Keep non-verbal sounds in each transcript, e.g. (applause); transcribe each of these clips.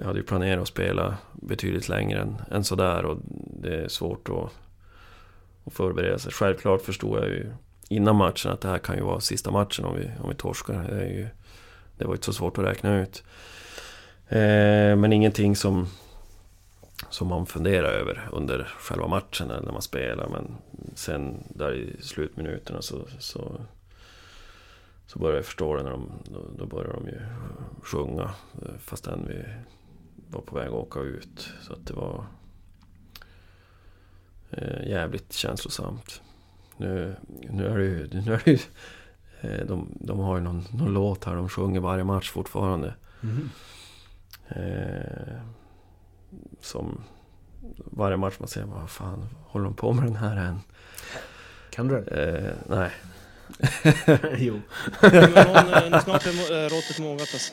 jag hade ju planerat att spela betydligt längre än, än sådär och det är svårt att, att förbereda sig. Självklart förstod jag ju innan matchen att det här kan ju vara sista matchen om vi, om vi torskar. Det, är ju, det var inte så svårt att räkna ut. Eh, men ingenting som, som man funderar över under själva matchen eller när man spelar. Men sen där i slutminuterna så, så, så börjar jag förstå det när de, då, då börjar de ju sjunga eh, fastän vi var på väg att åka ut. Så att det var eh, jävligt känslosamt. Nu, nu är det ju... Nu är det ju eh, de, de har ju någon, någon låt här de sjunger varje match fortfarande. Mm. Eh, som varje match man ser, vad fan håller de på med den här än? Kan du det? Eh, nej. (laughs) jo. (laughs) Men snart är råttet mogat alltså.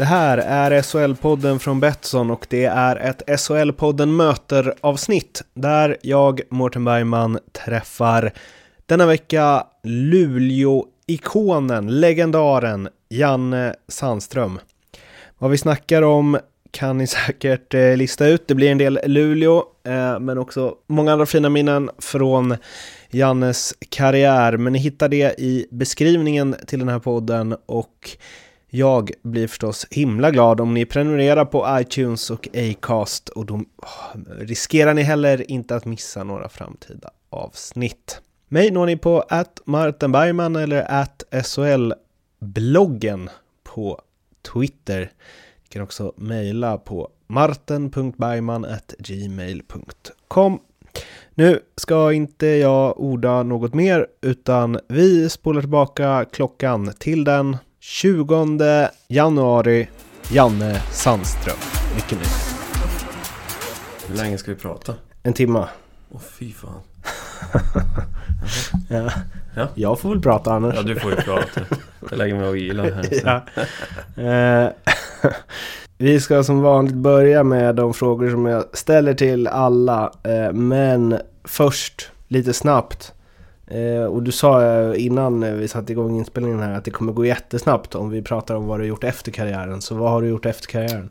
Det här är SHL-podden från Betsson och det är ett SHL-podden möter-avsnitt där jag, Mårten Bergman, träffar denna vecka Luleå-ikonen, legendaren Janne Sandström. Vad vi snackar om kan ni (laughs) säkert eh, lista ut. Det blir en del Luleå, eh, men också många andra fina minnen från Jannes karriär. Men ni hittar det i beskrivningen till den här podden och jag blir förstås himla glad om ni prenumererar på iTunes och Acast och då riskerar ni heller inte att missa några framtida avsnitt. Mig når ni på att Martin Bergman eller att SHL-bloggen på Twitter. Ni kan också mejla på marten.bergman.gmail.com Nu ska inte jag orda något mer utan vi spolar tillbaka klockan till den 20 januari, Janne Sandström. Mycket nöjd. Hur länge ska vi prata? En timma. Åh oh, fy fan. (laughs) ja. ja. Jag får väl prata annars. Ja, du får ju prata. Jag lägger mig och vilar här. (laughs) ja. Eh, (laughs) vi ska som vanligt börja med de frågor som jag ställer till alla. Eh, men först, lite snabbt. Eh, och du sa eh, innan eh, vi satte igång inspelningen här att det kommer gå jättesnabbt om vi pratar om vad du gjort efter karriären. Så vad har du gjort efter karriären?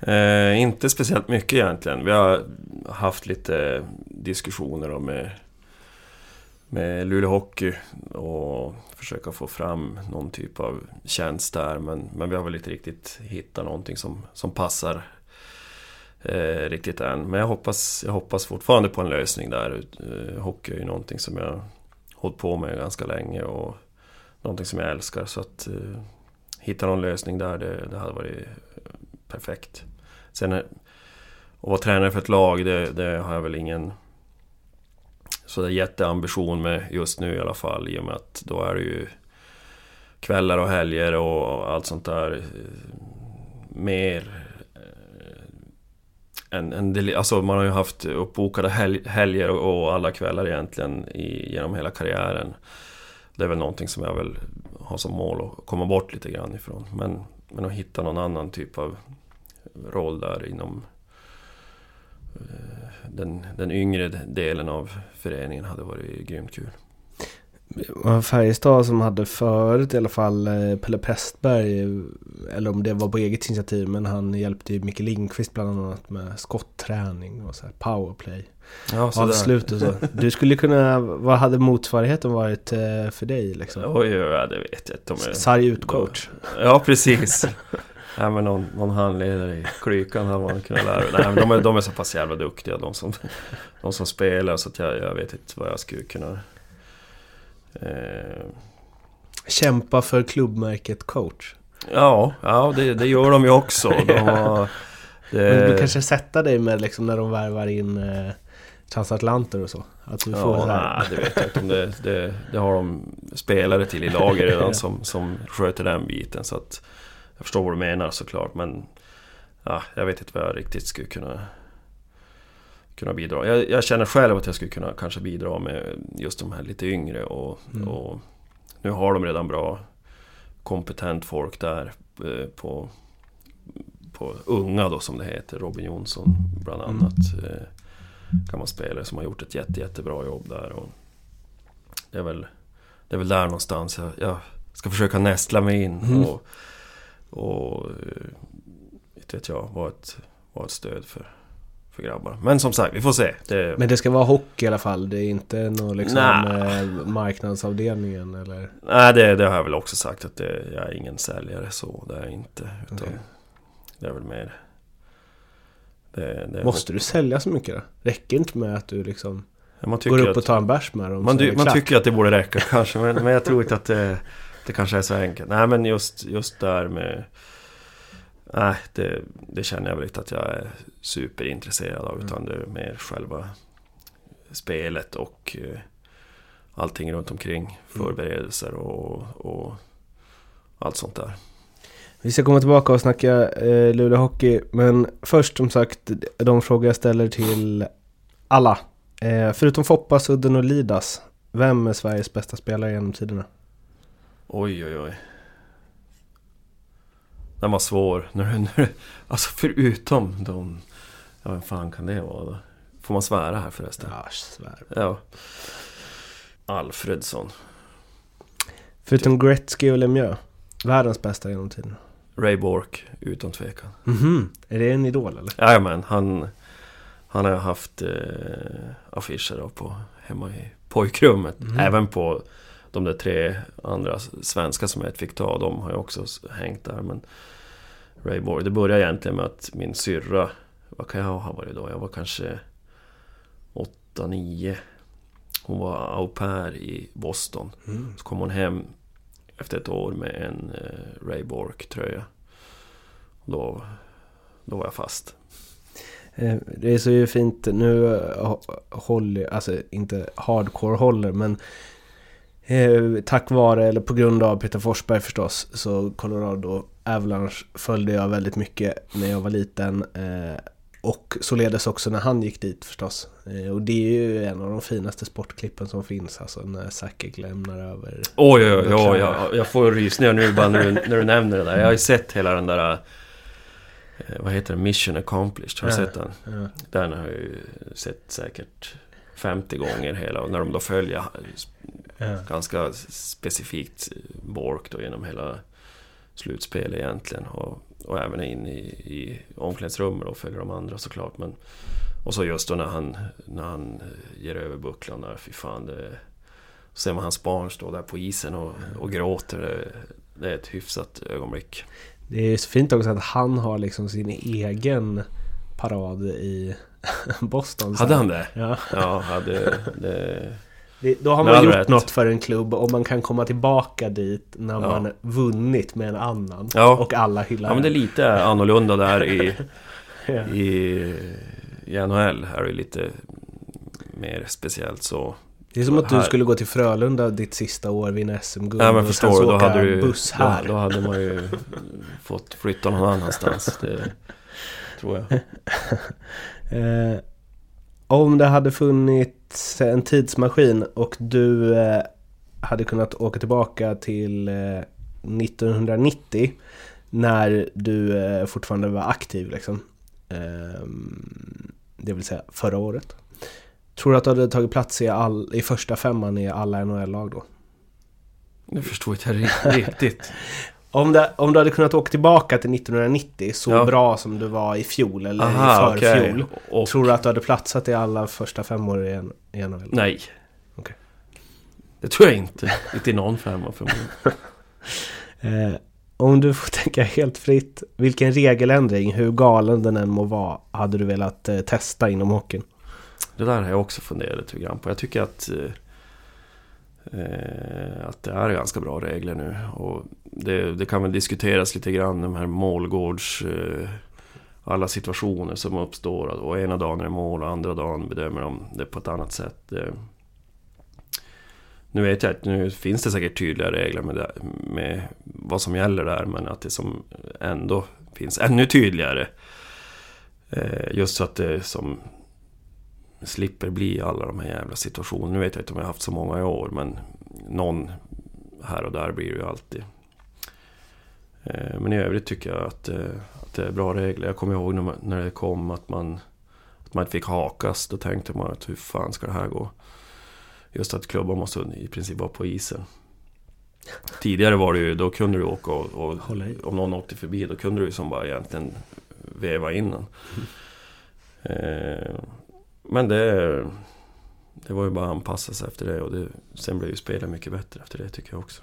Eh, inte speciellt mycket egentligen. Vi har haft lite diskussioner om med, med Luleå Hockey och försöka få fram någon typ av tjänst där. Men, men vi har väl inte riktigt hittat någonting som, som passar eh, riktigt än. Men jag hoppas, jag hoppas fortfarande på en lösning där. Eh, hockey är ju någonting som jag hållit på med ganska länge och någonting som jag älskar. Så att eh, hitta någon lösning där, det, det hade varit eh, perfekt. Sen eh, att vara tränare för ett lag, det, det har jag väl ingen sådär jätteambition med just nu i alla fall. I och med att då är det ju kvällar och helger och allt sånt där. Eh, mer en, en del, alltså man har ju haft uppbokade helg, helger och alla kvällar egentligen i, genom hela karriären. Det är väl någonting som jag väl har som mål att komma bort lite grann ifrån. Men, men att hitta någon annan typ av roll där inom eh, den, den yngre delen av föreningen hade varit grymt kul Färjestad som hade förut i alla fall eh, Pelle Prästberg, eller om det var på eget initiativ, men han hjälpte ju Micke Lindqvist bland annat med skottträning och så här powerplay. Ja, Avslutet så. Du skulle kunna, vad hade motsvarigheten varit eh, för dig liksom? Oj, ja, det vet jag inte. Sarg ut-coach. Ja, precis. Nej men någon, någon handledare i klykan hade man kunnat lära Nej men de är, de är så pass jävla duktiga de som, de som spelar så att jag, jag vet inte vad jag skulle kunna Eh, Kämpa för klubbmärket coach. Ja, ja det, det gör de ju också. (laughs) De har, det... Men du kanske sätta dig med liksom när de värvar in eh, transatlanter och så? Att du får Ja, så här- nej, det vet jag inte om det, det, det har de spelare till i laget redan som, som sköter den biten. Så att jag förstår vad du menar såklart, men ja, jag vet inte vad jag riktigt skulle kunna, kunna bidra. Jag, jag känner själv att jag skulle kunna kanske bidra med just de här lite yngre och, Mm. och nu har de redan bra kompetent folk där eh, på, på unga då som det heter. Robin Jonsson bland Mm. annat. Eh, gammal spelare som har gjort ett jätte, jättebra jobb där. Och det, är väl, det är väl där någonstans jag, jag ska försöka nästla mig in Mm. och, och eh, inte vet jag, vara ett, vara ett stöd för, för grabbar. Men som sagt, vi får se. Det, Men det ska vara hockey i alla fall? Det är inte någon liksom eh, marknadsavdelningen eller? nej, det, det har jag väl också sagt att det, jag är ingen säljare så, det är jag inte. Utan Okej. Det är väl mer... Det, det Måste du sälja så mycket då? Räcker inte med att du liksom går upp att- och tar en bärs med dem? Man, det man tycker att det borde räcka (laughs) kanske, men, men jag tror inte att det, det kanske är så enkelt. Nej, men just, just där med... Nej, det, det känner jag väl inte att jag är superintresserad av, utan det är mer själva spelet och eh, allting runt omkring. Förberedelser och, och allt sånt där. Vi ska komma tillbaka och snacka eh, Luleå Hockey, men först som sagt de frågor jag ställer till alla. Eh, förutom Foppa, Sudden och Lidas, vem är Sveriges bästa spelare genom tiderna? Oj, oj, oj. Den var svår. Alltså förutom de... Ja, vem fan kan det vara då? Får man svära här förresten? Ja, svär. Ja. Alfredsson. Förutom Gretzky och Lemieux, världens bästa genom tiderna. Ray Bork, utan tvekan. Mhm, är det en idol eller? Jajamän, han... Han har haft eh, affischer då på, hemma i pojkrummet. Mhm. Även på de där tre andra svenska som jag fick ta. De har ju också hängt där. Men Ray Borg, det började egentligen med att min syrra... Vad kan jag ha varit då? Jag var kanske 8-9. Hon var au pair i Boston. Mm. Så kom hon hem efter ett år med en eh, Ray Bork-tröja. Då, då var jag fast. Eh, Det är så ju fint, nu eh, hå- håller, alltså inte hardcore håller, men eh, tack vare, eller på grund av Peter Forsberg förstås, så Colorado Avalanche följde jag väldigt mycket när jag var liten. Eh, och således också när han gick dit förstås. Eh, och det är ju en av de finaste sportklippen som finns, alltså när Sakic lämnar över. Oj, oj, oj, oj jag, jag får rysningar nu bara när du, när du nämner det där. Jag har ju sett hela den där... eh, Vad heter det? Mission accomplished. Har du Ja. sett den? Ja. Den har jag ju sett säkert 50 gånger hela. Och när de då följer Ja. ganska specifikt Bork då genom hela slutspelet egentligen. Och, och även in i, i omklädningsrummet och följer de andra såklart. Men, och så just då när han, när han eh, ger över bucklan där, fy fan. Det, ser man hans barn stå där på isen och, och gråter. Det, det är ett hyfsat ögonblick. Det är så fint också att han har liksom sin egen parad i (laughs) Boston. Hade han det? Ja. Ja, hade, det... Det, då har man gjort rätt. något för en klubb och man kan komma tillbaka dit när Ja. man vunnit med en annan. Ja. Och alla hyllar Ja men det är lite annorlunda där i, (laughs) i, i NHL. Här är det lite mer speciellt så. Det är som att du skulle gå till Frölunda ditt sista år, vinna SM-guld Ja och förstår sen så då åka hade du buss då, här. då hade man ju fått flytta någon annanstans. Det (laughs) tror jag. Om det hade funnits en tidsmaskin och du eh, hade kunnat åka tillbaka till eh, 1990 när du eh, fortfarande var aktiv liksom. Ehm, det vill säga förra året. Tror du att du hade tagit plats i, all, i första femman i alla NHL-lag då? Nu förstår inte jag riktigt. Om, det, om du hade kunnat åka tillbaka till 1990 så Ja. bra som du var i fjol eller Aha, i förfjol. Och, Tror du att du hade platsat i alla första fem år i, en, i NHL? Nej. Okej. Det tror jag inte. Inte i någon femma förmodligen. (laughs) Eh, om du får tänka helt fritt, vilken regeländring, hur galen den än må vara, hade du velat eh, testa inom hockeyn? Det där har jag också funderat lite grann på. Jag tycker att, eh, Eh, att det är ganska bra regler nu. Och det, det kan väl diskuteras lite grann de här målgårds... Eh, alla situationer som uppstår. Och ena dagen är det mål och andra dagen bedömer de det på ett annat sätt. Eh, nu vet jag att nu finns det säkert tydliga regler med, det, med vad som gäller där, men att det som ändå finns ännu tydligare. Just så att det som slipper bli alla de här jävla situationerna. Nu vet jag inte om jag har haft så många i år, men någon här och där blir det ju alltid. Eh, men i övrigt tycker jag att, eh, att det är bra regler. Jag kommer ihåg när, det kom att man, att man inte fick hakas. Då tänkte man att hur fan ska det här gå? Just att klubban måste i princip vara på isen. Tidigare var det ju, då kunde du åka och, och om någon åkte förbi då kunde du ju som bara egentligen veva in den. Eh, men det, det var ju bara att anpassa sig efter det och det, sen blev ju spelet mycket bättre efter det tycker jag också.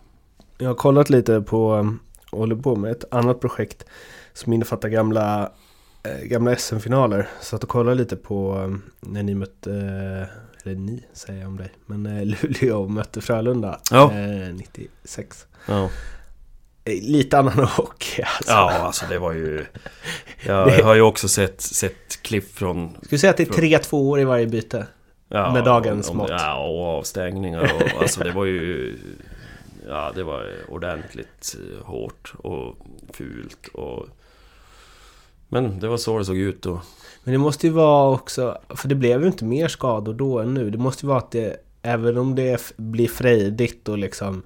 Jag har kollat lite på, och håller på med ett annat projekt som innefattar gamla, eh, gamla SM-finaler. Så att jag kollade lite på eh, när ni mötte, eh, eller ni säger jag om dig, men eh, (laughs) Luleå mötte Frölunda Ja. eh, 96. Ja, Lite annan hockey (laughs) alltså. ja alltså det var ju... (laughs) Jag, Det- har ju också sett, sett klipp från... Ska vi säga att det är 3-2 år i varje byte? Ja, Med dagens om, mått. Ja, och avstängningar och (laughs) alltså det var ju... Ja, det var ordentligt eh, hårt och fult och... Men det var så det såg ut då. Men det måste ju vara också, för det blev ju inte mer skador då än nu. Det måste ju vara att det, även om det blir frejdigt och liksom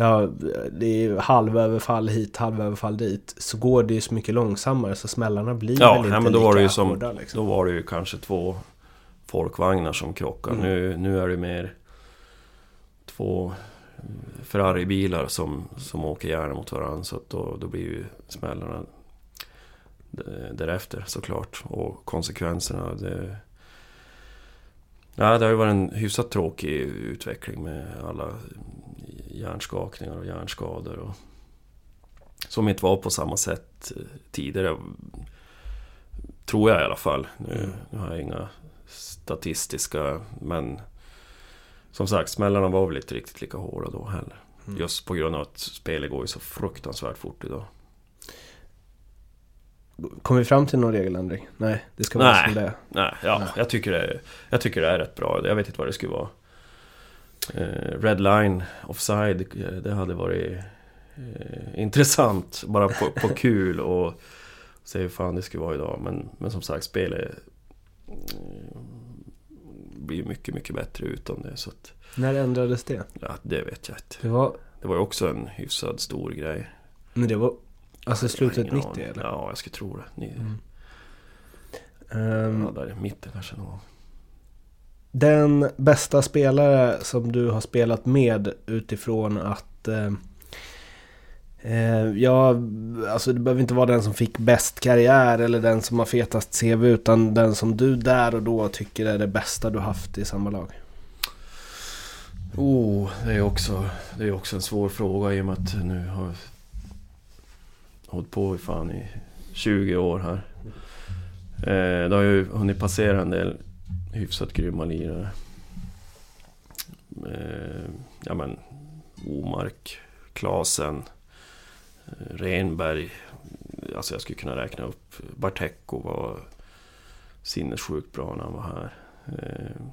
Ja, det är halvöverfall hit, halvöverfall dit. Så går det ju så mycket långsammare så smällarna blir Ja, väl inte nej, men då lika var det ju som... hårda liksom. Då var det ju kanske två folkvagnar som krockade. Mm. Nu, nu är det mer två Ferrari-bilar som, som åker gärna mot varandra. Så då, då blir ju smällarna därefter såklart. Och konsekvenserna. Det, ja, det har ju varit en hyfsat tråkig utveckling med alla hjärnskakningar och hjärnskador. Och, som inte var på samma sätt eh, tidigare. Tror jag i alla fall. Nu, Mm. nu har jag inga statistiska, men som sagt, smällarna var väl inte riktigt lika hårda då heller. Mm. Just på grund av att spelet går ju så fruktansvärt fort idag. Kom vi fram till någon regeländring? Nej, det ska vara Nej. som det är. Nej, ja, Nej. Jag, tycker det jag tycker det är rätt bra. Jag vet inte vad det skulle vara. Eh, red line, offside, eh, det hade varit eh, intressant. Bara på, på kul och se hur fan det skulle vara idag. Men, men som sagt, spelet blir mycket, mycket bättre utan det. Så att, När ändrades det? ja, det vet jag inte. Det var, Det var ju också en hyfsad stor grej. men det var alltså slutet ingen 90 aning. eller? Ja, jag skulle tro det. Ni, Mm. Ehm, ja, där i mitten kanske någon. Den bästa spelare som du har spelat med utifrån att eh, eh, Ja, alltså det behöver inte vara den som fick bäst karriär eller den som har fetast CV utan den som du där och då tycker är det bästa du haft i samma lag. Oh, det är också, det är också en svår fråga i och med att nu har jag hållit på i fan i 20 år här. Eh, det har ju hunnit passera en del hyfsat grymma lirare. Eh, ja men, Omark, Klasen, eh, Renberg. Alltså jag skulle kunna räkna upp. Bartekko var sinnessjukt bra när han var här. Eh,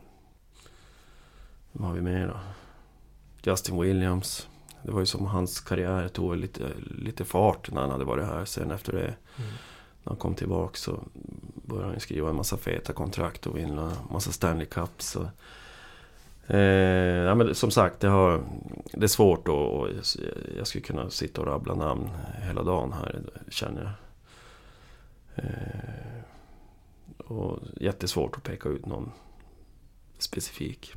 vad har vi mer då? Justin Williams. Det var ju som hans karriär tog lite, lite fart när han hade varit här. Sen efter det, mm när han kom tillbaka så började han skriva en massa feta kontrakt och vinna en massa Stanley Cups. Så. Eh, ja, men som sagt, det, har, det är svårt och och jag skulle kunna sitta och rabbla namn hela dagen här, känner jag. Eh, och jättesvårt att peka ut någon specifik.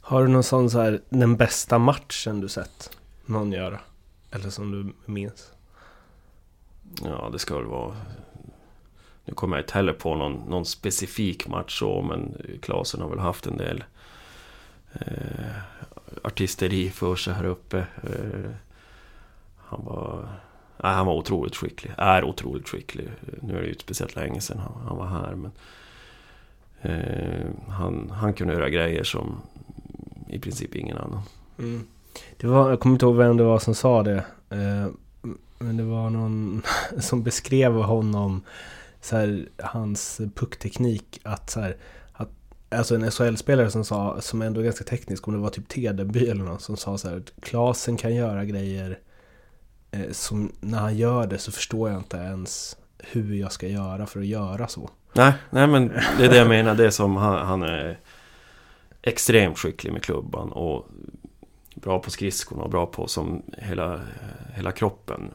Har du någon sån så här, den bästa matchen du sett någon göra? Eller som du minns? Ja, det ska väl vara... Nu kommer jag inte heller på någon, någon specifik match så, men Klasen har väl haft en del eh, artisteri för sig här uppe. Eh, han var... Nej, han var otroligt skicklig. Är otroligt skicklig. Nu är det ju inte speciellt länge sedan han, han var här, men... Eh, han, han kunde göra grejer som i princip ingen annan. Mm. Det var, jag kommer inte ihåg vem det var som sa det. Eh, men det var någon (laughs) som beskrev honom så här, hans puckteknik att så här, att, alltså en SHL-spelare som sa, som ändå är ganska teknisk, om det var typ Tedenby eller någon som sa så här, att Klasen kan göra grejer eh, som när han gör det så förstår jag inte ens hur jag ska göra för att göra så. Nej, nej men det är det jag menar. Det är som han, han är extremt skicklig med klubban och bra på skridskorna och bra på som hela, hela kroppen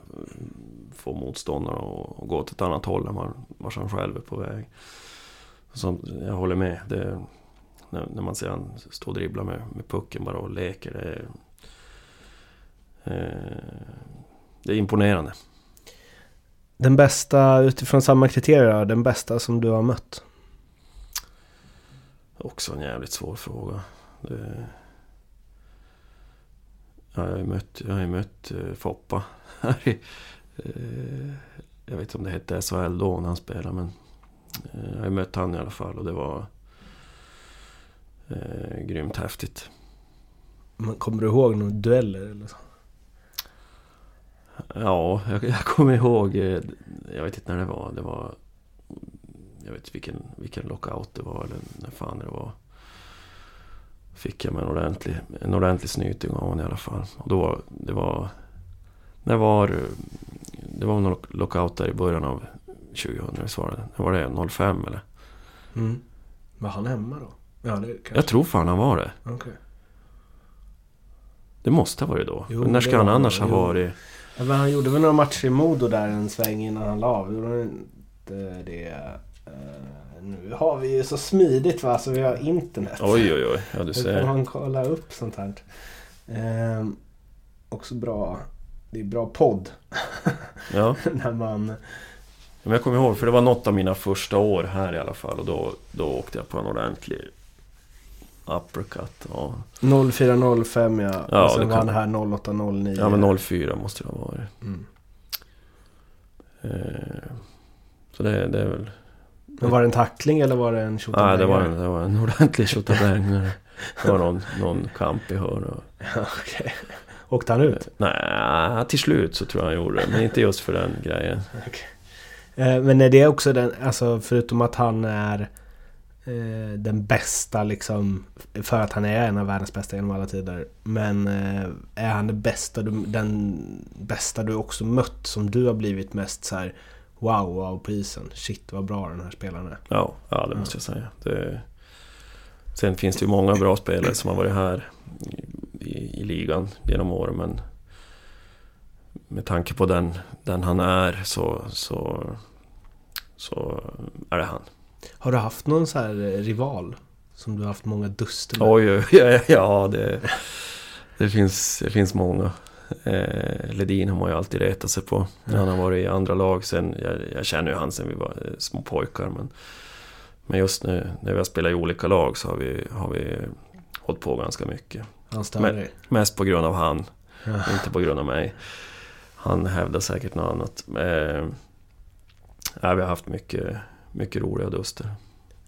får motståndare att gå åt ett annat håll än var han själv är på väg. Så jag håller med. Det, när, när man ser han stå och dribbla med, med pucken bara och leker. Det är, eh, det är imponerande. Den bästa, utifrån samma kriterier, den bästa som du har mött? Också en jävligt svår fråga. Det... Ja, jag har ju mött, jag har mött uh, Foppa (laughs) här i, Jag vet inte om det hette SHL då när han spelade men uh, Jag har mött han i alla fall och det var uh, grymt häftigt. Men kommer du ihåg några dueller eller så? Ja, jag, jag kommer ihåg Jag vet inte när det var. Det var jag vet inte vilken, vilken lockout det var eller när fan det var. Fick jag mig en ordentlig, en ordentlig snyting av honom i alla fall. Och då, det var... När var... Det var någon lockout där i början av 2000, visst var det? När var det? 05 eller? Mm. Var han hemma då? Ja, det kanske... Jag tror fan han var det. Okay. Det måste ha varit då. Jo, när ska han annars ha varit? Ja, men han gjorde väl några matcher i Modo där en sväng innan han la av. Gjorde han inte det? Uh, nu har vi ju så smidigt va, så vi har internet. Oj oj oj, ja du ser. Då kan man kolla upp sånt här. Uh, också bra. Det är bra podd. Ja. (laughs) När man... Men jag kommer ihåg, för det var något av mina första år här i alla fall. Och då, då åkte jag på en ordentlig uppercut. Och... 0405 ja. ja. Och sen var han här 0809. Ja men 04 måste det ha varit. Mm. Uh, så det, det är väl... Men var det en tackling eller var det en tjotabäng? Nej, det var en, det var en ordentlig tjotabäng. det var någon, någon kamp i hörn. Och... (laughs) Ja, okay. Åkte han ut? Nej, till slut så tror jag han gjorde det. Men inte just för den grejen. (laughs) Okay. Eh, men är det också den, alltså förutom att han är eh, den bästa liksom, för att han är en av världens bästa genom alla tider. Men eh, är han den bästa, den bästa du också mött som du har blivit mest så här wow, wow på isen. Shit vad bra den här spelaren är. Ja, ja det måste jag säga. Det... Sen finns det ju många bra spelare som har varit här i, i, ligan genom åren men med tanke på den, den han är så, så, så är det han. Har du haft någon så här rival? Som du har haft många duster med? Oj, oj, ja det, det, finns, det finns många. Eh, Ledin har man ju alltid retat sig på. När han har varit i andra lag sen. Jag, jag känner ju han sen vi var eh, små pojkar. Men, men just nu när vi har spelat i olika lag så har vi, har vi hållit på ganska mycket. Han Men, Mest på grund av han. Ja. Inte på grund av mig. Han hävdar säkert något annat. Eh, vi har haft mycket, mycket roliga duster.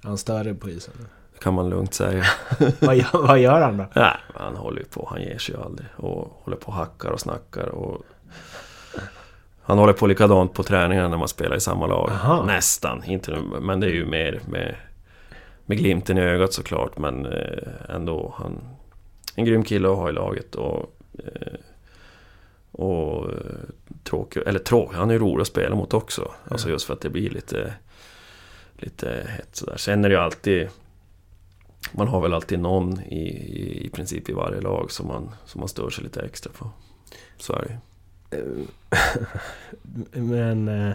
Han större på isen? kan man lugnt säga. (laughs) vad, gör, vad gör han då? Nej, han håller ju på. Han ger sig ju aldrig. Och håller på och hackar och snackar. Och... Han håller på likadant på träningarna när man spelar i samma lag. Aha. Nästan. Inte nu, men det är ju mer med, med glimten i ögat såklart. Men eh, ändå. Han, en grym kille att ha i laget. Och, eh, och eh, tråkig, eller tråkig, han är ju rolig att spela mot också. Alltså just för att det blir lite, lite hett sådär. Sen är det ju alltid man har väl alltid någon i, i, i princip i varje lag som man, som man stör sig lite extra på. Så är det (laughs) Men eh,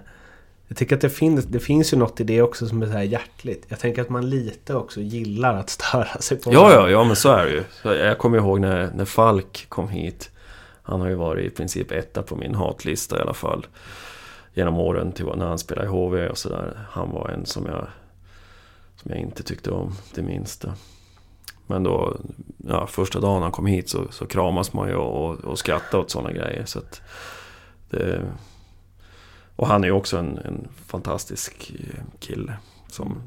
jag tycker att det finns, det finns ju något i det också som är så här hjärtligt. Jag tänker att man lite också gillar att störa sig på Ja, ja, ja men så är det ju. Jag kommer ihåg när, när Falk kom hit. Han har ju varit i princip etta på min hatlista i alla fall. Genom åren till när han spelade i HV och sådär. Han var en som jag som jag inte tyckte om det minsta. Men då, ja, första dagen han kom hit så, så kramas man ju och, och skrattar åt sådana grejer. Så det, och han är ju också en, en, fantastisk eh, kille. Som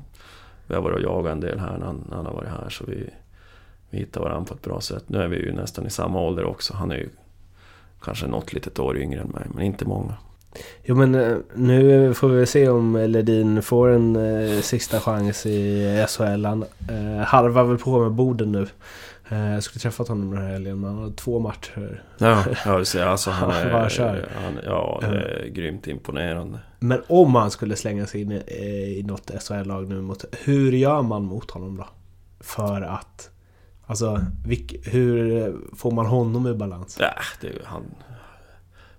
vi har varit och jagat en del här när han, när han har varit här. Så vi, vi hittar varandra på ett bra sätt. Nu är vi ju nästan i samma ålder också. Han är ju kanske något litet år yngre än mig, men inte många. Jo men eh, nu får vi se om Ledin får en eh, sista chans i SHL. Han eh, harvar väl på med borden nu. Eh, jag skulle träffat honom den här helgen men han har två matcher. Ja, ja du ser, alltså han (laughs) är... Bara kör. Han, ja, det är grymt imponerande. Men om han skulle slänga sig in i, eh, i något SHL-lag nu mot... Hur gör man mot honom då? För att... Alltså, vilk, hur får man honom ur balans? Ja, det, han,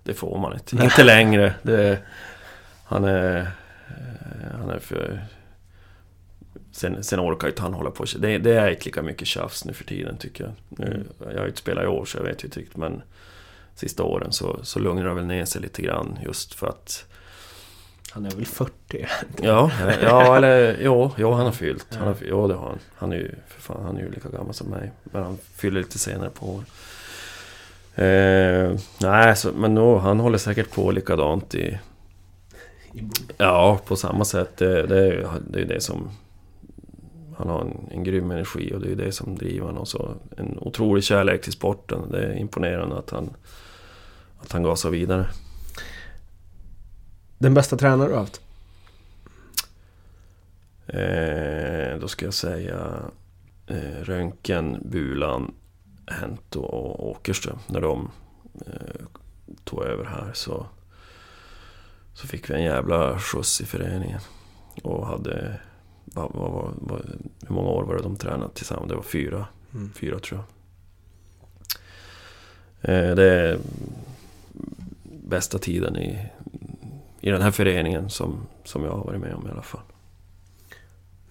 det får man inte. (laughs) Inte längre. Det, han är... Han är för... Sen, sen orkar ju inte han hålla på. Det, det är inte lika mycket tjafs nu för tiden tycker jag. Nu, jag har ju inte spelat i år så jag vet ju inte riktigt men... Sista åren så, så lugnar det väl ner sig lite grann just för att... Han är väl 40? Ja, ja eller jo, jo han har fyllt. Han har, jo, det har han. Han är ju för fan, han är ju lika gammal som mig. Men han fyller lite senare på år. Eh, nej, så, men no, han håller säkert på likadant i... Ja, på samma sätt. Det, det, är det är det som... Han har en, en grym energi och det är det som driver honom. Och så en otrolig kärlek till sporten. Det är imponerande att han, att han gasar vidare. Den bästa tränare du har haft? Eh, då ska jag säga eh, Röntgen, Bulan, Hento och Åkerström. När de eh, tog över här så, så fick vi en jävla skjuts i föreningen. Och hade... Vad, vad, vad, vad, hur många år var det de tränade tillsammans? Det var fyra. Mm. Fyra tror jag. Eh, det är bästa tiden i, i den här föreningen som, som jag har varit med om i alla fall.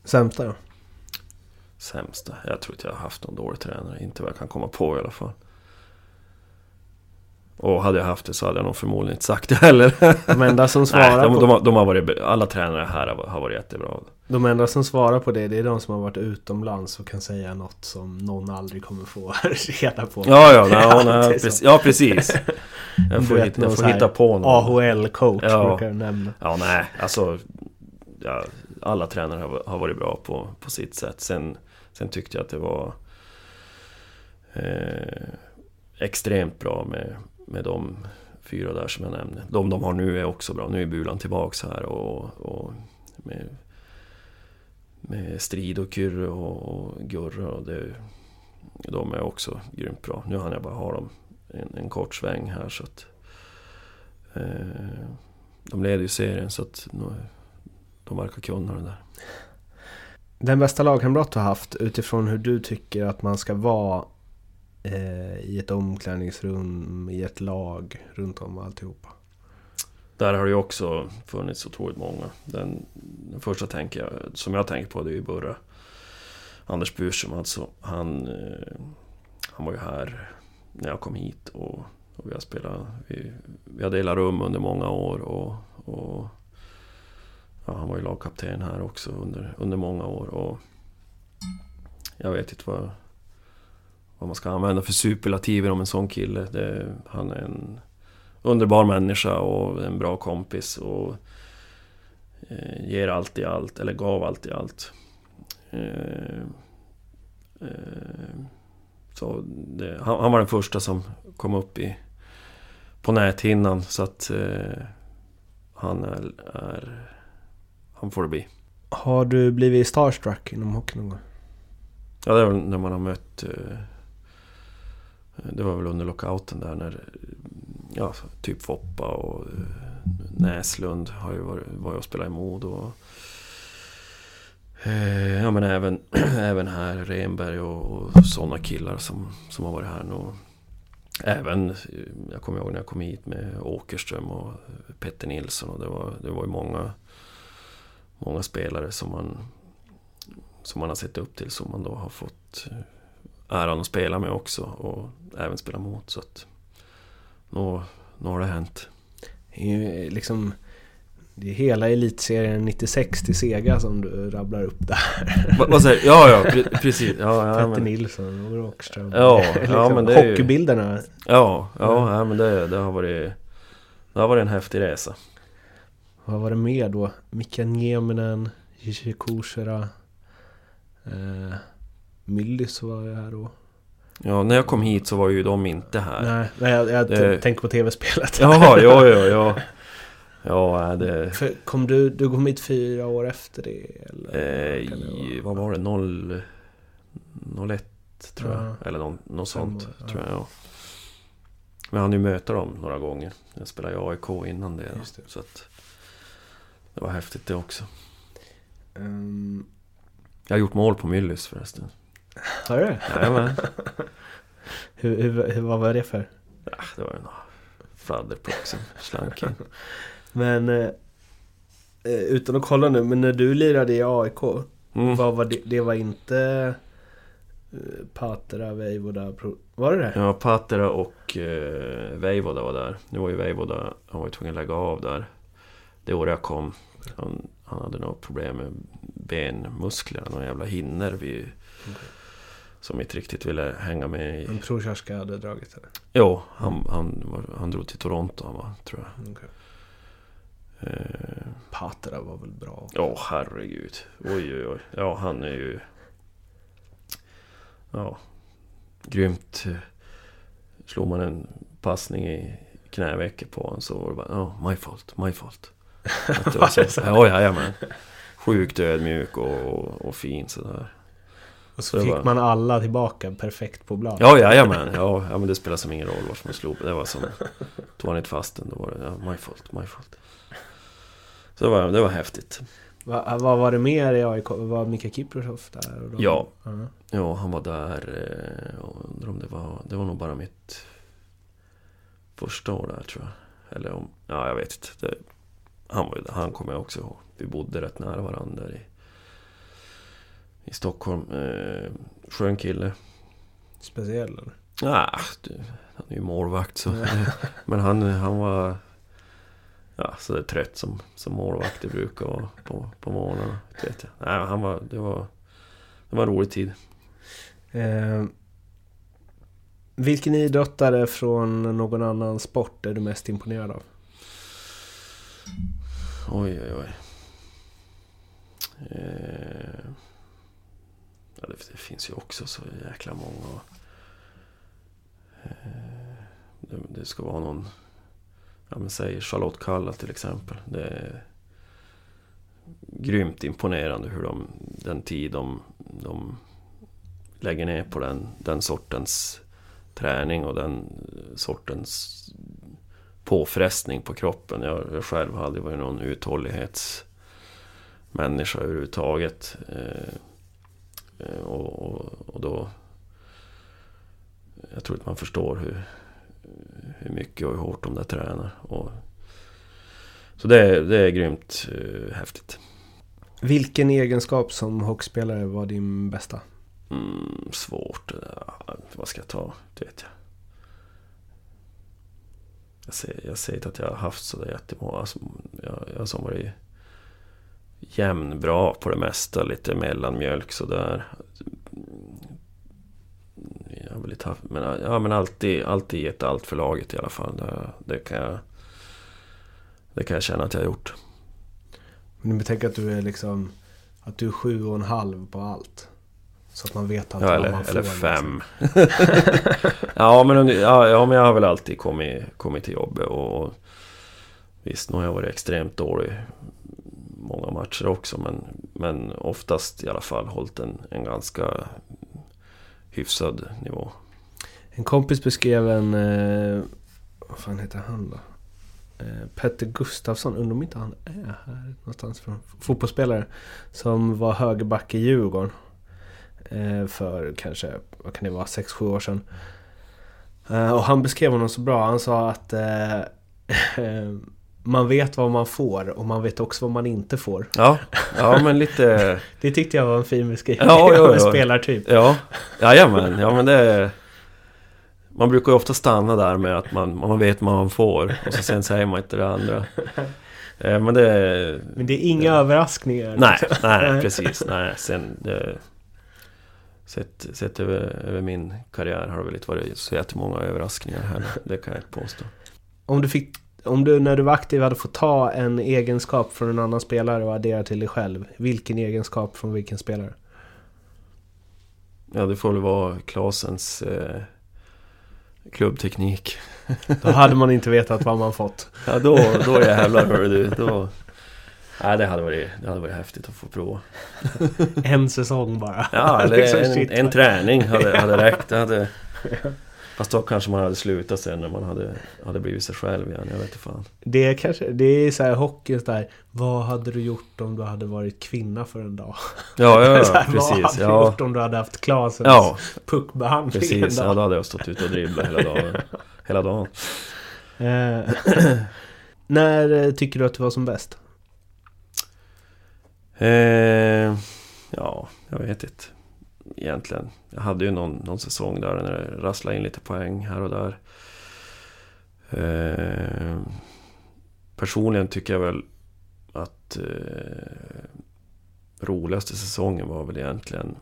Sämsta då? Sämsta? Jag tror inte jag har haft någon dålig tränare. Inte vad jag kan komma på i alla fall. Och hade jag haft det så hade jag nog förmodligen inte sagt det heller. (laughs) De enda som (laughs) Nej, svarar de, på... de, har, de har varit, alla tränare här har, har varit jättebra. De enda som svarar på det, det är de som har varit utomlands och kan säga något som någon aldrig kommer få (laughs) reda på. Ja, ja, nej, nej, precis. Ja, precis. Jag Du får, vet, hitta, jag får hitta på någon. AHL-coach Ja. brukar jag nämna. Ja, nej, alltså... Ja, alla tränare har, har varit bra på, på sitt sätt. Sen, sen tyckte jag att det var eh, extremt bra med, med de fyra där som jag nämnde. De de har nu är också bra. Nu är Bulan tillbaks här och, och med, med Strid och Kyrre och, och Gurra. Och det, de är också grymt bra. Nu hann jag bara ha dem en, en kort sväng här så att... Eh, de leder ju serien så att nu- de verkar kunna det där. Den bästa lagkamrat du har haft utifrån hur du tycker att man ska vara eh, i ett omklädningsrum, i ett lag, runt om alltihopa. Där har det ju också funnits otroligt många. Den, den första tänker jag, som jag tänker på det är ju Burra. Anders Burström alltså. Han, eh, han var ju här när jag kom hit och, och vi har spelat... Vi, vi har delat rum under många år och... och ja, han var ju lagkapten här också under, under många år och... Jag vet inte vad, vad man ska använda för superlativer om en sån kille. Det, han är en underbar människa och en bra kompis och eh, ger allt i allt, eller gav allt i allt. Eh, eh, så det, han, han var den första som kom upp i på näthinnan så att eh, han är, är... Han får det bli. Har du blivit starstruck inom hockey någon gång? Ja, det var när man har mött... Det var väl under lockouten där när... Ja, typ Foppa och eh, Näslund har ju varit, var och spelat i Modo. Och, eh, ja, men även, (clears throat) även här Renberg och, och sådana killar som, som har varit här nu. Även, eh, jag kommer ihåg när jag kom hit med Åkerström och eh, Petter Nilsson och det var, det var ju många, många spelare som man som man har sett upp till som man då har fått äran att spela med också och även spela mot så att nu, nu har det hänt. Det är ju liksom... Det är hela elitserien 96 till Sega som du rabblar upp där. Va, vad säger Ja, ja, pre- precis. Ja, ja, Petter Nilsson och Rockström. Ja, ja, (laughs) men det är ju- Hockeybilderna. ja, ja, ja men det, det har varit Det har varit en häftig resa. Vad var det mer då? Mika Nieminen, Jiri Kuusera. Eh, Myllys var ju här då. Ja, när jag kom hit så var ju de inte här. Nej, nej jag, jag Det- tänker på tv-spelet. Jaha, ja, ja, (laughs) ja. Ja, det... För kom du, du kom hit fyra år efter det? Eller? Eh, det vad var det? 0... 01 tror jag. Ja. Eller någon, något sånt år, ja. tror jag. Ja. Men han ju möta dem några gånger. Jag spelade i AIK innan det. Det. Så att det var häftigt det också. Ehm, Jag har gjort mål på Myllys förresten. Har du? Jajamän. Hur, hur, hur, vad var det för? Ja, det var en fladderpuck som slank in. Men eh, eh, utan att kolla nu, men när du lirade i AIK, Mm. vad var det? Det var inte eh, Patera, Veivoda. Var det det? Ja, Patera och eh, Veivoda var där. Nu var ju Veivoda, han var ju tvungen att lägga av där. Det året jag kom. Han, han hade något problem med benmusklerna, någon jävla hinner vi, Som inte riktigt ville hänga med i... En Prochaska hade dragit det? Jo, han, han, var, han drog till Toronto han var, tror jag. Okay. Eh, Patera var väl bra? Ja, herregud. Oj, oj, oj. Ja, han är ju... Ja, grymt. Slår man en passning i knävecket på honom så var det bara ja, my fault, my fault. (laughs) Att det var så, ja, jajamän. Sjukt ödmjuk och, och fin sådär. Och Så så fick var- man alla tillbaka perfekt på blad. Ja, jajamän. Ja, ja, men det spelar som ingen roll vart man slog. Det var som... Tog han inte fast den, då var det ja, my fault, my fault. Så det var, det var häftigt. Va, vad var det mer i AIK? Var Mika Kiprosov där? Och då? Ja. Ja. Ja, han var där... eh, Jag undrar om det var... Det var nog bara mitt första år där tror jag. Eller om... Ja, jag vet inte. Det, han var. Han kommer jag också ihåg. Vi bodde rätt nära varandra i, i Stockholm. Eh, skön kille. Speciell eller? Ah, du, han är ju målvakt så... (laughs) Men han, han var... Ja, så det är trött som, som målvakter brukar vara på, på morgnarna. Vet jag. Nej, han var... Det var... Det var en rolig tid. Eh, vilken idrottare från någon annan sport är du mest imponerad av? Oj, oj, oj. Eh, ja, det, finns ju också så jäkla många. Eh, det, det ska vara någon... Ja, men säg Charlotte Kalla till exempel. Det är grymt imponerande hur de... Den tid de, de lägger ner på den, den sortens träning och den sortens påfrestning på kroppen. Jag, jag själv har aldrig varit någon uthållighetsmänniska överhuvudtaget. Eh, och, och, och då... Jag tror att man förstår hur, hur mycket och hur hårt de där tränar. Och, så det, är- det är grymt eh, häftigt. Vilken egenskap som hockeyspelare var din bästa? Mm, svårt. Vad ska jag ta? Det vet jag. Jag säger, jag säger inte att jag har haft sådär jättemånga. Alltså, jag, jag har som varit jämnbra på det mesta. Lite mellanmjölk sådär. Jag har haft, men, ja, men alltid, alltid gett allt för laget i alla fall. Det, det, kan jag, det kan jag känna att jag har gjort. Men du tänker att du är liksom... Att du är sju och en halv på allt. Så att man vet alltid Ja, vad eller, man får. eller liksom. fem. (laughs) ja, men, ja, ja, men jag har väl alltid kommit, kommit till jobbet och visst, nu har jag varit extremt dålig många matcher också, men, men oftast i alla fall hållit en, en ganska hyfsad nivå. En kompis beskrev en... Eh, vad fan heter han då? Eh, Petter Gustafsson, undrar om inte han är här någonstans från fotbollsspelare. Som var högerback i Djurgården. Eh, för kanske, vad kan det vara, 6-7 år sedan. Eh, och han beskrev honom så bra. Han sa att eh, (laughs) eh man vet vad man får och man vet också vad man inte får. Ja, ja men lite... (laughs) Det tyckte jag var en fin beskrivning Ja, ja, (laughs) av en ja. spelartyp. Ja, jajamän. Ja, men det... Man brukar ju ofta stanna där med att man, man vet vad man får och så sen säger man inte det andra. (laughs) Eh, Men det... Men det är inga överraskningar. Nej, nej, nej, precis. Nej, sen... Det, sett, sett över, över min karriär har det väl inte varit så jättemånga överraskningar heller. Det kan jag inte påstå. Om du fick, om du när du var aktiv hade fått ta en egenskap från en annan spelare och addera till dig själv. Vilken egenskap från vilken spelare? Ja, det får väl vara Klasens eh, klubbteknik. (laughs) Då hade man inte vetat vad man fått. Ja, då, då jävlar hörru du. Då... Nej, det hade, varit, det hade varit häftigt att få prova. En säsong bara. Ja, eller (laughs) Liksom, en, en träning hade, hade räckt. Det hade... Fast då kanske man hade slutat sen när man hade, hade blivit sig själv igen. Jag vet inte fan. Det är kanske, det är så här hockey så där. Vad hade du gjort om du hade varit kvinna för en dag? Ja, ja, (laughs) ja här, Vad precis. hade du gjort om du hade haft Klasens ja puckbehandling precis. Ja, då hade jag stått ute och dribblat hela dagen. (laughs) Hela dagen. Eh, (clears throat) när eh, tycker du att du var som bäst? Eh, ja, jag vet inte. Egentligen. Jag hade ju någon, någon säsong där när det rasslade in lite poäng här och där. Eh, personligen tycker jag väl att eh, roligaste säsongen var väl egentligen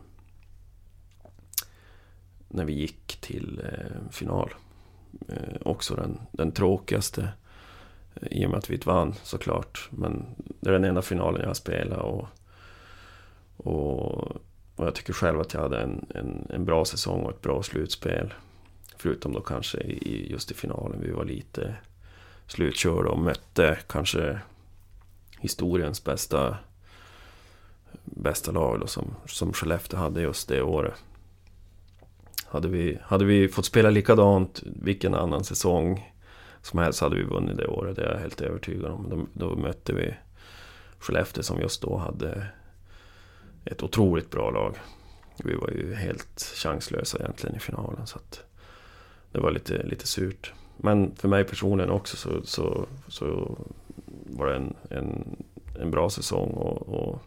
när vi gick till eh, final. Eh, också den, den tråkigaste. Eh, I och med att vi inte vann såklart. Men det är den enda finalen jag har spelat. Och, och, och jag tycker själv att jag hade en, en, en bra säsong och ett bra slutspel. Förutom då kanske i, just i finalen. Vi var lite slutkörda och mötte kanske historiens bästa, bästa lag då, som, som Skellefteå hade just det året. Hade vi, hade vi fått spela likadant vilken annan säsong som helst hade vi vunnit det året. Det är jag helt övertygad om. Då, då mötte vi Skellefteå som just då hade ett otroligt bra lag. Vi var ju helt chanslösa egentligen i finalen. Så att det var lite, lite surt. Men för mig personligen också så, så, så var det en, en, en bra säsong och, och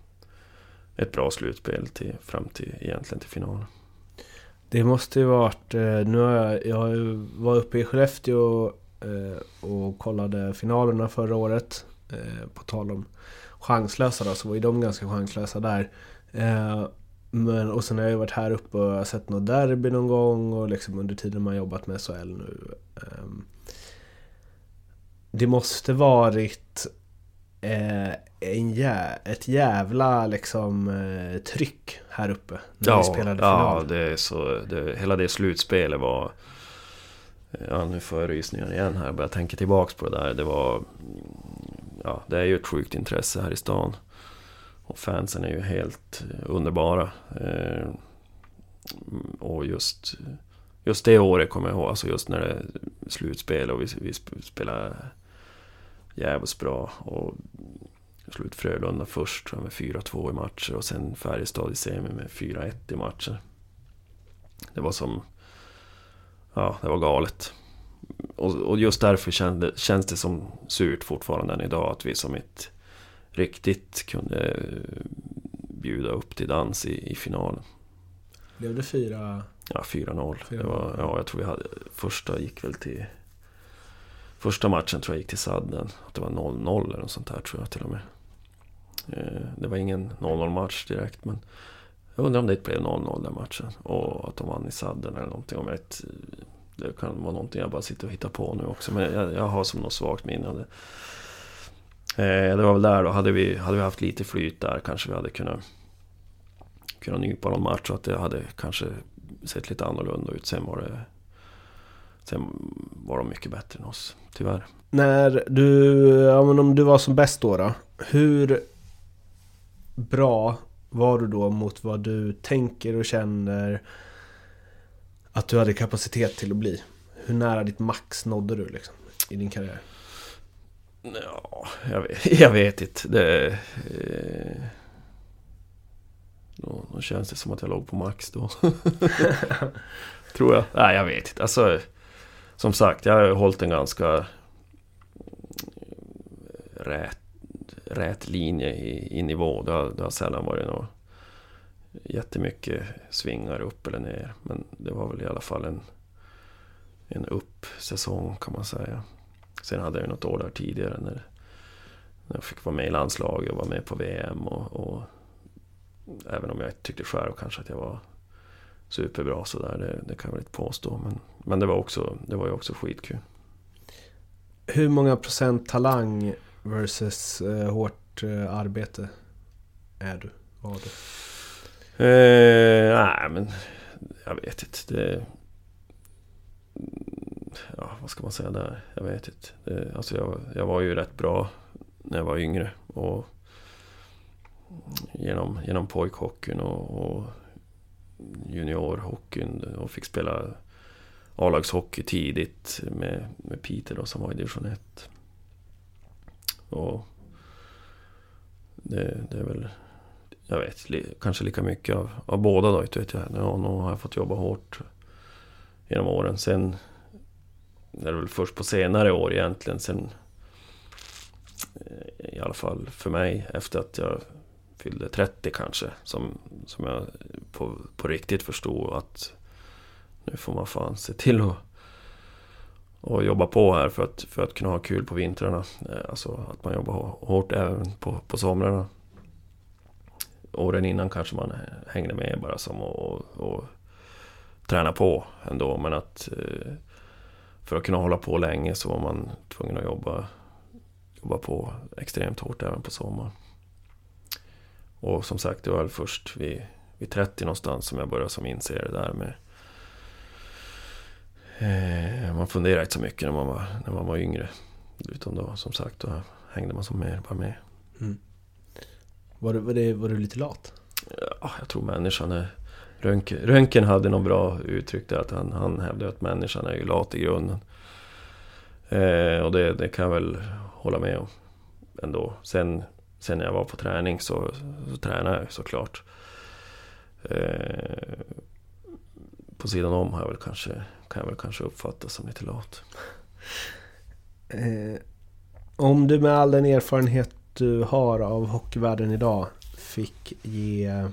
ett bra slutspel till, fram till egentligen till finalen. Det måste ju varit... Eh, nu har jag, jag har ju- var uppe i Skellefteå eh, och kollade finalerna förra året. Eh, på tal om chanslösa då, så var ju de ganska chanslösa där. Eh, Men, och sen har jag varit här uppe och jag har sett något derby någon gång och liksom under tiden man jobbat med SHL nu. ehm, Det måste varit eh, en jä, ett jävla liksom eh, tryck här uppe när vi spelade ja, final. det är så, det, hela det slutspelet var... Ja, nu får jag rysningar igen här. Bara tänka tillbaks på det där. Det var... Ja, det är ju ett sjukt intresse här i stan. Och fansen är ju helt eh, underbara. Eh, och just, just det året kommer jag ihåg. Alltså just när det är slutspel och vi, vi spelar jävligt bra. Och slut Frölunda först med 4-2 i matcher och sen Färjestad i semi med 4-1 i matcher. Det var som... Ja, det var galet. Och, och just därför kände, känns det som surt fortfarande än idag att vi som ett riktigt kunde bjuda upp till dans i, i finalen. Blev det fyra? Ja, 4-0. Det 4-0. var, ja, jag tror vi hade... Första gick väl till... Första matchen tror jag gick till sadden. Att det var 0-0 eller något sånt där tror jag till och med. Eh, Det var ingen 0-0 match direkt men... Jag undrar om det blev 0-0 den matchen. Och att de vann i sadden eller någonting. Om jag vet, det kan vara någonting jag bara sitter och hittar på nu också. Men jag, jag har som något svagt minne av Eh, det. Var väl där då. Hade vi, hade vi haft lite flyt där kanske vi hade kunnat... Kunnat nypa någon match Så att det hade kanske sett lite annorlunda ut. Sen var det... Sen var de mycket bättre än oss, tyvärr. När du, ja men om du var som bäst då, då Hur bra var du då mot vad du tänker och känner att du hade kapacitet till att bli? Hur nära ditt max nådde du liksom i din karriär? Ja, jag vet, (laughs) jag vet inte. Det... Eh, då, då känns det som att jag låg på max då. (laughs) Tror jag. Nej, jag vet inte. Alltså, som sagt, jag har hållit en ganska rät, rät linje i, i nivå. Det har, det har sällan varit något jättemycket svingar upp eller ner. Men det var väl i alla fall en, en upp-säsong kan man säga. Sen hade jag ju något år där tidigare när, när jag fick vara med i landslaget och vara med på VM. Och, och även om jag inte tyckte själv kanske att jag var superbra sådär, det, det kan jag väl inte påstå. Men, men det, var också, det var ju också skitkul. Hur många procent talang versus eh, hårt eh, arbete är du? Var du? Eh, nej, men jag vet inte. Det, ja, vad ska man säga där? Jag vet inte. Det, alltså jag, jag var ju rätt bra när jag var yngre. Och genom, genom pojkhockeyn och, och juniorhockeyn och fick spela A-lagshockey tidigt med, med Peter då, som var i division 1. Och det, det är väl, jag vet, li, kanske lika mycket av, av båda då, vet jag. Nu, nu har jag fått jobba hårt genom åren. Sen det är väl först på senare år egentligen, sen eh, i alla fall för mig, efter att jag fyllde 30 kanske, som, som jag på, på riktigt förstod att nu får man fan se till att och jobba på här för att, för att kunna ha kul på vintrarna. Eh, alltså att man jobbar hårt även på, på somrarna. Åren innan kanske man hängde med bara som och, och träna på ändå. Men att eh, för att kunna hålla på länge så var man tvungen att jobba, jobba på extremt hårt även på sommaren. Och som sagt, det var väl först vid, vid 30 någonstans som jag började som inse det där med Eh, man funderade inte så mycket när man var, när man var yngre. Utan då, som sagt, då hängde man som mer bara med. Mm. Var, du, var, det, var du lite lat? Ja, jag tror människan är... Röntgen, Röntgen hade något bra uttryck där, att han, han hävdade att människan är ju lat i grunden. Eh, och det, det kan jag väl hålla med om ändå. Sen, sen när jag var på träning så, så tränade jag såklart. Eh, på sidan om har jag väl kanske, kan jag väl kanske uppfattas som lite lat. Eh, om du med all den erfarenhet du har av hockeyvärlden idag fick ge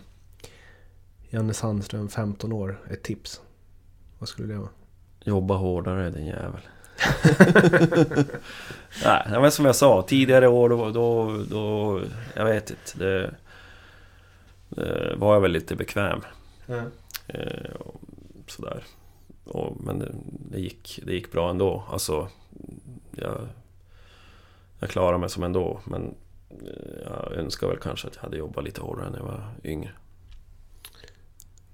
Janne Sandström, 15 år, ett tips. Vad skulle det vara? Jobba hårdare din jävel. (laughs) Nej, men som jag sa, tidigare år då, då, då jag vet inte. Det, det var jag väl lite bekväm. Mm. Eh, sådär. Och, men det, det, gick, det gick bra ändå. Alltså, jag, jag klarade mig som ändå. Men eh, jag önskar väl kanske att jag hade jobbat lite hårdare när jag var yngre.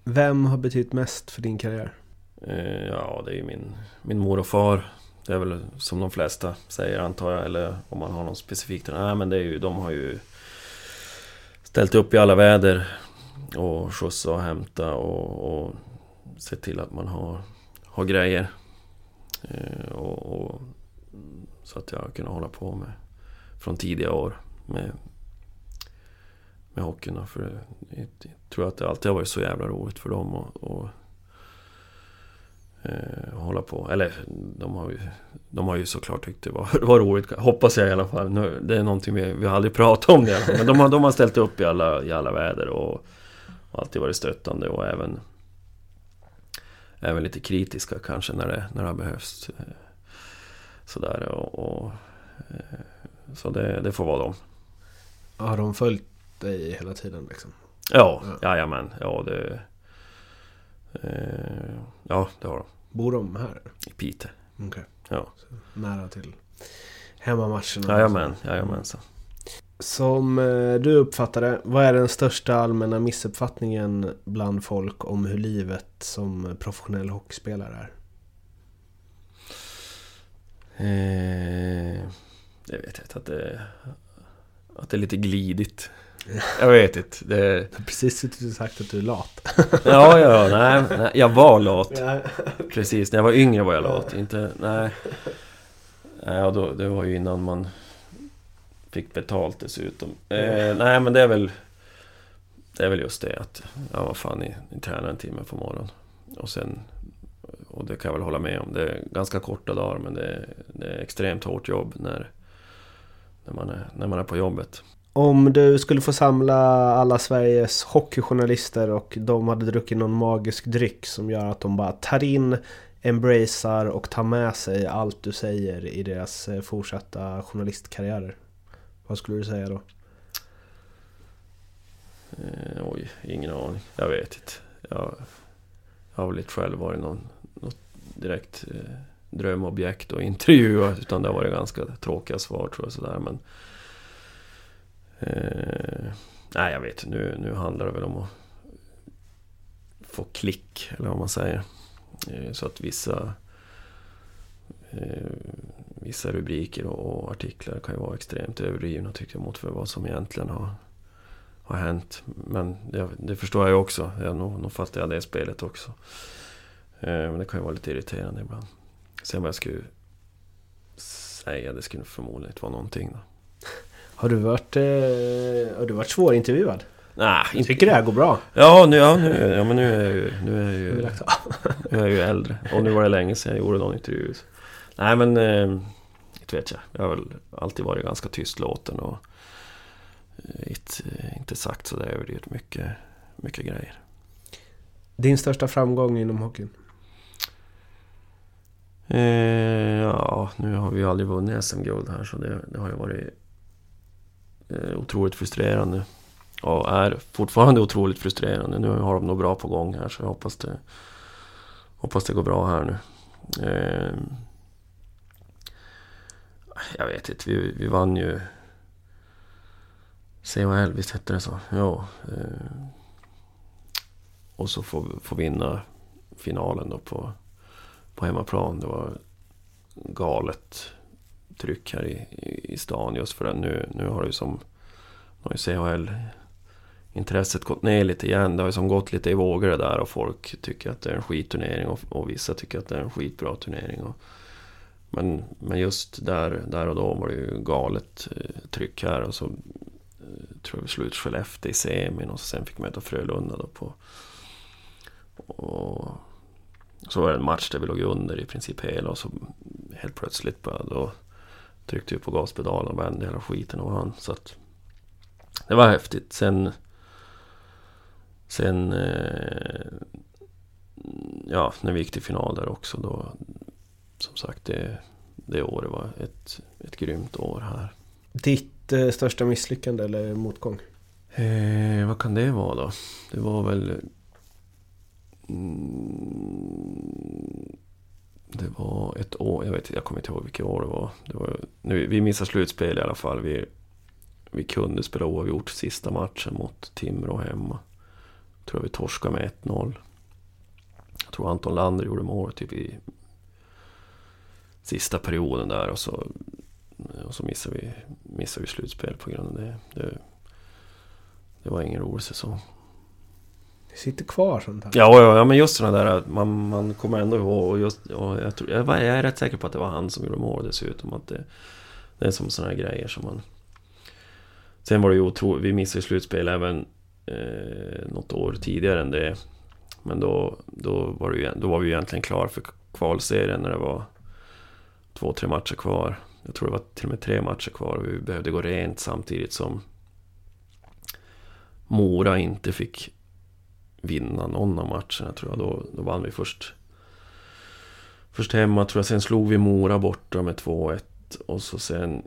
Vem har betytt mest för din karriär? Eh, ja, det är ju min, min mor och far. Det är väl som de flesta säger antar jag. Eller om man har någon specifikt. Nej men det är ju, de har ju ställt upp i alla väder. Och skjutsa och hämta och, och se till att man har, har grejer. Eh, och, och, så att jag kunnat hålla på med från tidiga år med, med hockeyn. För jag, tror att det alltid har varit så jävla roligt för dem att och, eh, hålla på. Eller de har ju, de har ju såklart tyckt det var, (laughs) var roligt, hoppas jag i alla fall. Nu, det är någonting vi, vi har aldrig pratat om det Men de har, de har ställt upp i alla, i alla väder och, och alltid varit stöttande och även även lite kritiska kanske när det, när det har behövts. Eh, sådär och, och eh, Så det, det får vara dem. Har de följt dig hela tiden liksom? Ja, ja. jajamän. Ja, det... Eh, ja, det har de. Bor de här? I Piteå. Okay. Ja. Så, nära till hemmamatcherna? Jajamän, jajamensan. Som eh, du uppfattar det, vad är den största allmänna missuppfattningen bland folk om hur livet som professionell hockeyspelare är? Eh, jag vet inte, att det, att det är lite glidigt. Jag vet inte. Det... Jag har precis sagt att du är lat. ja, ja, nej, nej, jag var lat. Precis, när jag var yngre var jag lat. Inte, nej. Nej, då, det var ju innan man Fick betalt dessutom. Eh, nej men det är väl... Det är väl just det att, ja vad fan, ni, ni tränar en timme på morgonen. Och sen... Och det kan jag väl hålla med om. Det är ganska korta dagar men det är, det är extremt hårt jobb när, när, man är, när man är på jobbet. Om du skulle få samla alla Sveriges hockeyjournalister och de hade druckit någon magisk dryck som gör att de bara tar in, embracear och tar med sig allt du säger i deras eh, fortsatta journalistkarriärer. Vad skulle du säga då? Eh, oj, ingen aning. Jag vet inte. Jag, jag har väl inte själv varit någon, något direkt eh, drömobjekt att (laughs) intervjua. Utan det har varit ganska tråkiga svar tror jag sådär. Men, eh, nej, jag vet nu, nu handlar det väl om att få klick, eller vad man säger. Eh, så att vissa eh, vissa rubriker och, och artiklar kan ju vara extremt överdrivna tycker jag mot för vad som egentligen har, har hänt. Men det, det förstår jag ju också. Jag, nog, nog fattar jag det spelet också. Eh, men det kan ju vara lite irriterande ibland. Sen vad jag skulle säga, det skulle förmodligen inte vara någonting då. Har du varit, eh, har du varit svårintervjuad? Nej, Jag tycker det här går bra. Ja, nu, ja, nu, ja men nu är jag ju, nu är jag ju, nu är jag ju äldre. Och nu var det länge sedan jag gjorde någon intervju. Nej men, eh, inte vet jag. Jag har väl alltid varit ganska tystlåten och eh, inte, inte sagt sådär överdrivet mycket, mycket grejer. Din största framgång inom hockeyn? Eh, ja, nu har vi aldrig vunnit SM-guld här så det, det har ju varit Eh, otroligt frustrerande. Och är fortfarande otroligt frustrerande. Nu har de nog bra på gång här så jag hoppas det, hoppas det går bra här nu. Eh, jag vet inte, vi, vi vann ju CHL, visst hette det så? Ja. Eh, och så får, får vinna finalen då på, på hemmaplan. Det var galet tryck här i, i, i stan just för att Nu, nu har det ju som... Nu har ju CHL intresset gått ner lite igen. Det har ju som gått lite i vågor det där och folk tycker att det är en skitturnering och, och vissa tycker att det är en skitbra turnering. Och, men, men just där, där och då var det ju galet eh, tryck här och så eh, tror jag vi slog ut Skellefteå i semin och sen fick vi möta Frölunda då på... Och så var det en match där vi låg under i princip hela och så helt plötsligt bara då tryckte vi på gaspedalen och vände hela skiten och vann. Så att det var häftigt. Sen... Sen... Eh, ja, när vi gick till final där också då... Som sagt, det, det året var ett, ett grymt år här. Ditt eh, största misslyckande eller motgång? Eh, vad kan det vara då? Det var väl... Mm, det var ett år, jag vet jag kommer inte ihåg vilket år det var. Det var nu, vi missade slutspel i alla fall. Vi, vi kunde spela oavgjort sista matchen mot Timrå hemma. Jag tror vi torskade med 1-0. Jag tror Anton Lander gjorde mål typ i sista perioden där och så, och så missade, vi, missade vi slutspel på grund av det. Det, det var ingen rolig säsong. Det sitter kvar sånt här. Ja, ja, ja men just sådana där, man, man kommer ändå ihåg och just, och jag, tror, jag, jag är rätt säker på att det var han som gjorde mål dessutom. Att det, det är som sådana här grejer som man... Sen var det ju otroligt, vi missade ju slutspel även eh, något år tidigare än det. Men då, då, var det ju, då var vi ju egentligen klar för kvalserien när det var två, tre matcher kvar. Jag tror det var till och med tre matcher kvar och vi behövde gå rent samtidigt som Mora inte fick vinna någon av matcherna tror jag. Då, då vann vi först. Först hemma tror jag, sen slog vi Mora borta med 2-1. Och så sen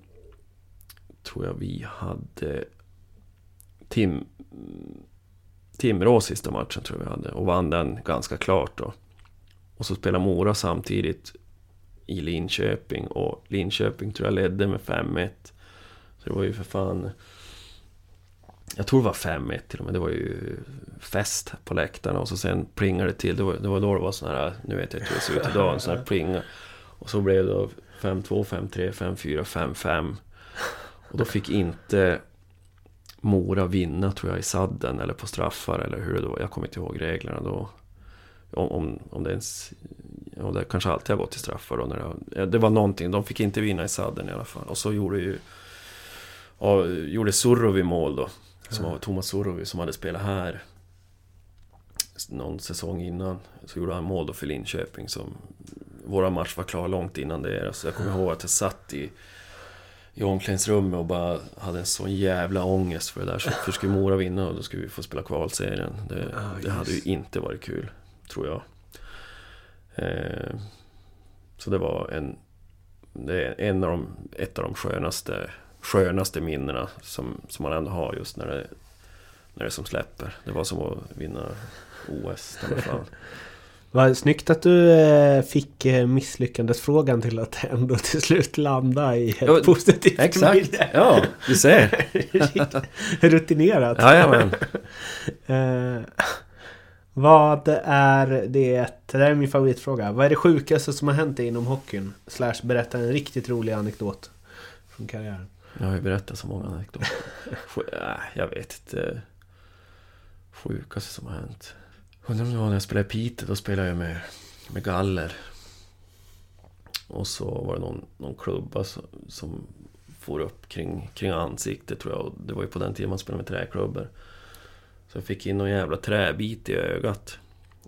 tror jag vi hade Tim, Timrå sista matchen tror jag vi hade. Och vann den ganska klart då. Och så spelade Mora samtidigt i Linköping. Och Linköping tror jag ledde med 5-1. Så det var ju för fan... Jag tror det var 5-1 till och med. Det var ju fest på läktarna och så sen plingade det till. Det var, det var då det var sån här, nu vet jag inte hur det ser ut idag, en sån här (laughs) plinga. Och så blev det då 5-2, 5-3, 5-4, 5-5. Och då fick inte Mora vinna tror jag i sadden eller på straffar eller hur det var. Jag kommer inte ihåg reglerna då. Om, om, om det ens... Ja, det kanske alltid har gått till straffar då. När det, det var någonting, de fick inte vinna i sadden i alla fall. Och så gjorde ju... Ja, gjorde Surovi mål då. Som var Thomas Surovi som hade spelat här någon säsong innan. Så gjorde han mål då för Linköping som... Våra match var klar långt innan det. Så jag kommer ihåg att jag satt i, i omklädningsrummet och bara hade en sån jävla ångest för det där. Så (laughs) för skulle Mora vinna och då skulle vi få spela kvalserien. Det, det hade ju inte varit kul, tror jag. Eh, så det var en... Det är en av de, ett av de skönaste, skönaste minnena som, som man ändå har just när det, när det som släpper. Det var som att vinna OS i alla fall. (laughs) Vad snyggt att du eh, fick eh, misslyckandesfrågan till att ändå till slut landa i ett Ja, positivt Exakt! minne. Ja, du ser! (laughs) Rutinerat. Jajamän! (laughs) Eh, Vad är det, det där är min favoritfråga. Vad är det sjukaste som har hänt dig inom hockeyn? Slash berätta en riktigt rolig anekdot från karriären. Jag har ju berättat så många anekdoter. (laughs) Äh, jag vet inte. Sjukaste som har hänt. Undrar om det var när jag spelade i Piteå. Då spelade jag med, med galler. Och så var det någon, någon klubba som, som for upp kring, kring ansiktet tror jag. Och det var ju på den tiden man spelade med träklubbor. Så jag fick in någon jävla träbit i ögat.